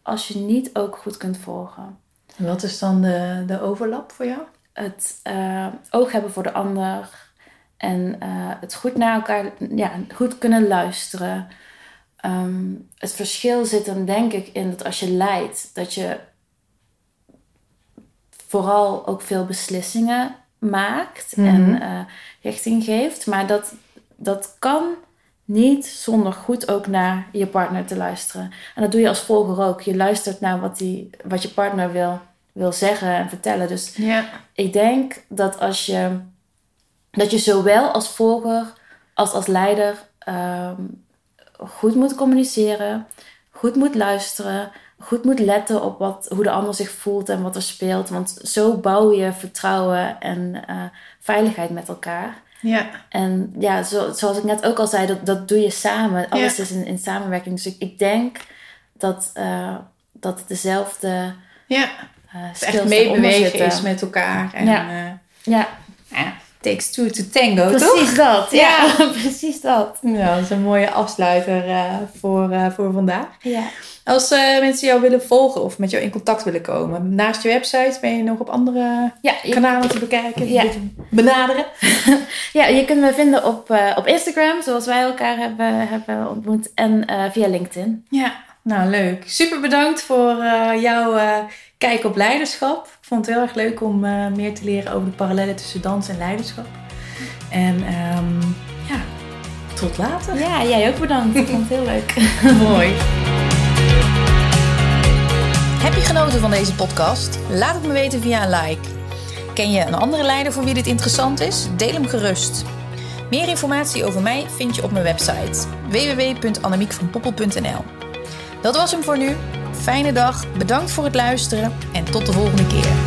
als je niet ook goed kunt volgen. En wat is dan de, de overlap voor jou? Het eh, oog hebben voor de ander en eh, het goed naar elkaar, ja, goed kunnen luisteren. Ehm, het verschil zit dan denk ik in dat als je leidt, dat je vooral ook veel beslissingen maakt Mhm. en eh, richting geeft. Maar dat, dat kan niet zonder goed ook naar je partner te luisteren. En dat doe je als volger ook. Je luistert naar wat, die, wat je partner wil, wil zeggen en vertellen. Dus Ja. ik denk dat als je, dat je zowel als volger als als leider ehm, goed moet communiceren, goed moet luisteren, goed moet letten op wat, hoe de ander zich voelt en wat er speelt. Want zo bouw je vertrouwen en eh, veiligheid met elkaar. Ja. En ja, zo, zoals ik net ook al zei, dat, dat doe je samen. Alles Ja. is in, in samenwerking. Dus ik, ik denk dat, eh, dat het dezelfde Ja. eh Het echt meebewegen is met elkaar. En. Ja, ja, takes two to tango, toch? precies dat. Ja, precies dat. Ja, dat is een mooie afsluiter eh, voor, eh, voor vandaag. Ja. Als eh, mensen jou willen volgen of met jou in contact willen komen, naast je website ben je nog op andere Ja, je, kanalen te bekijken, Ja. te benaderen. ja, je kunt me vinden op, op Instagram, zoals wij elkaar hebben, hebben ontmoet. En via LinkedIn. Ja, nou leuk. Super bedankt voor jouw kijk op leiderschap. Ik vond het heel erg leuk om eh, meer te leren over de parallellen tussen dans en leiderschap. En ehm, ja, tot later. Ja, jij ook bedankt. Ik vond het heel leuk. Mooi. Heb je genoten van deze podcast? Laat het me weten via een like. Ken je een andere leider voor wie dit interessant is? Deel hem gerust. Meer informatie over mij vind je op mijn website www.annemiekvanpoppel.nl Dat was hem voor nu. Fijne dag, bedankt voor het luisteren en tot de volgende keer.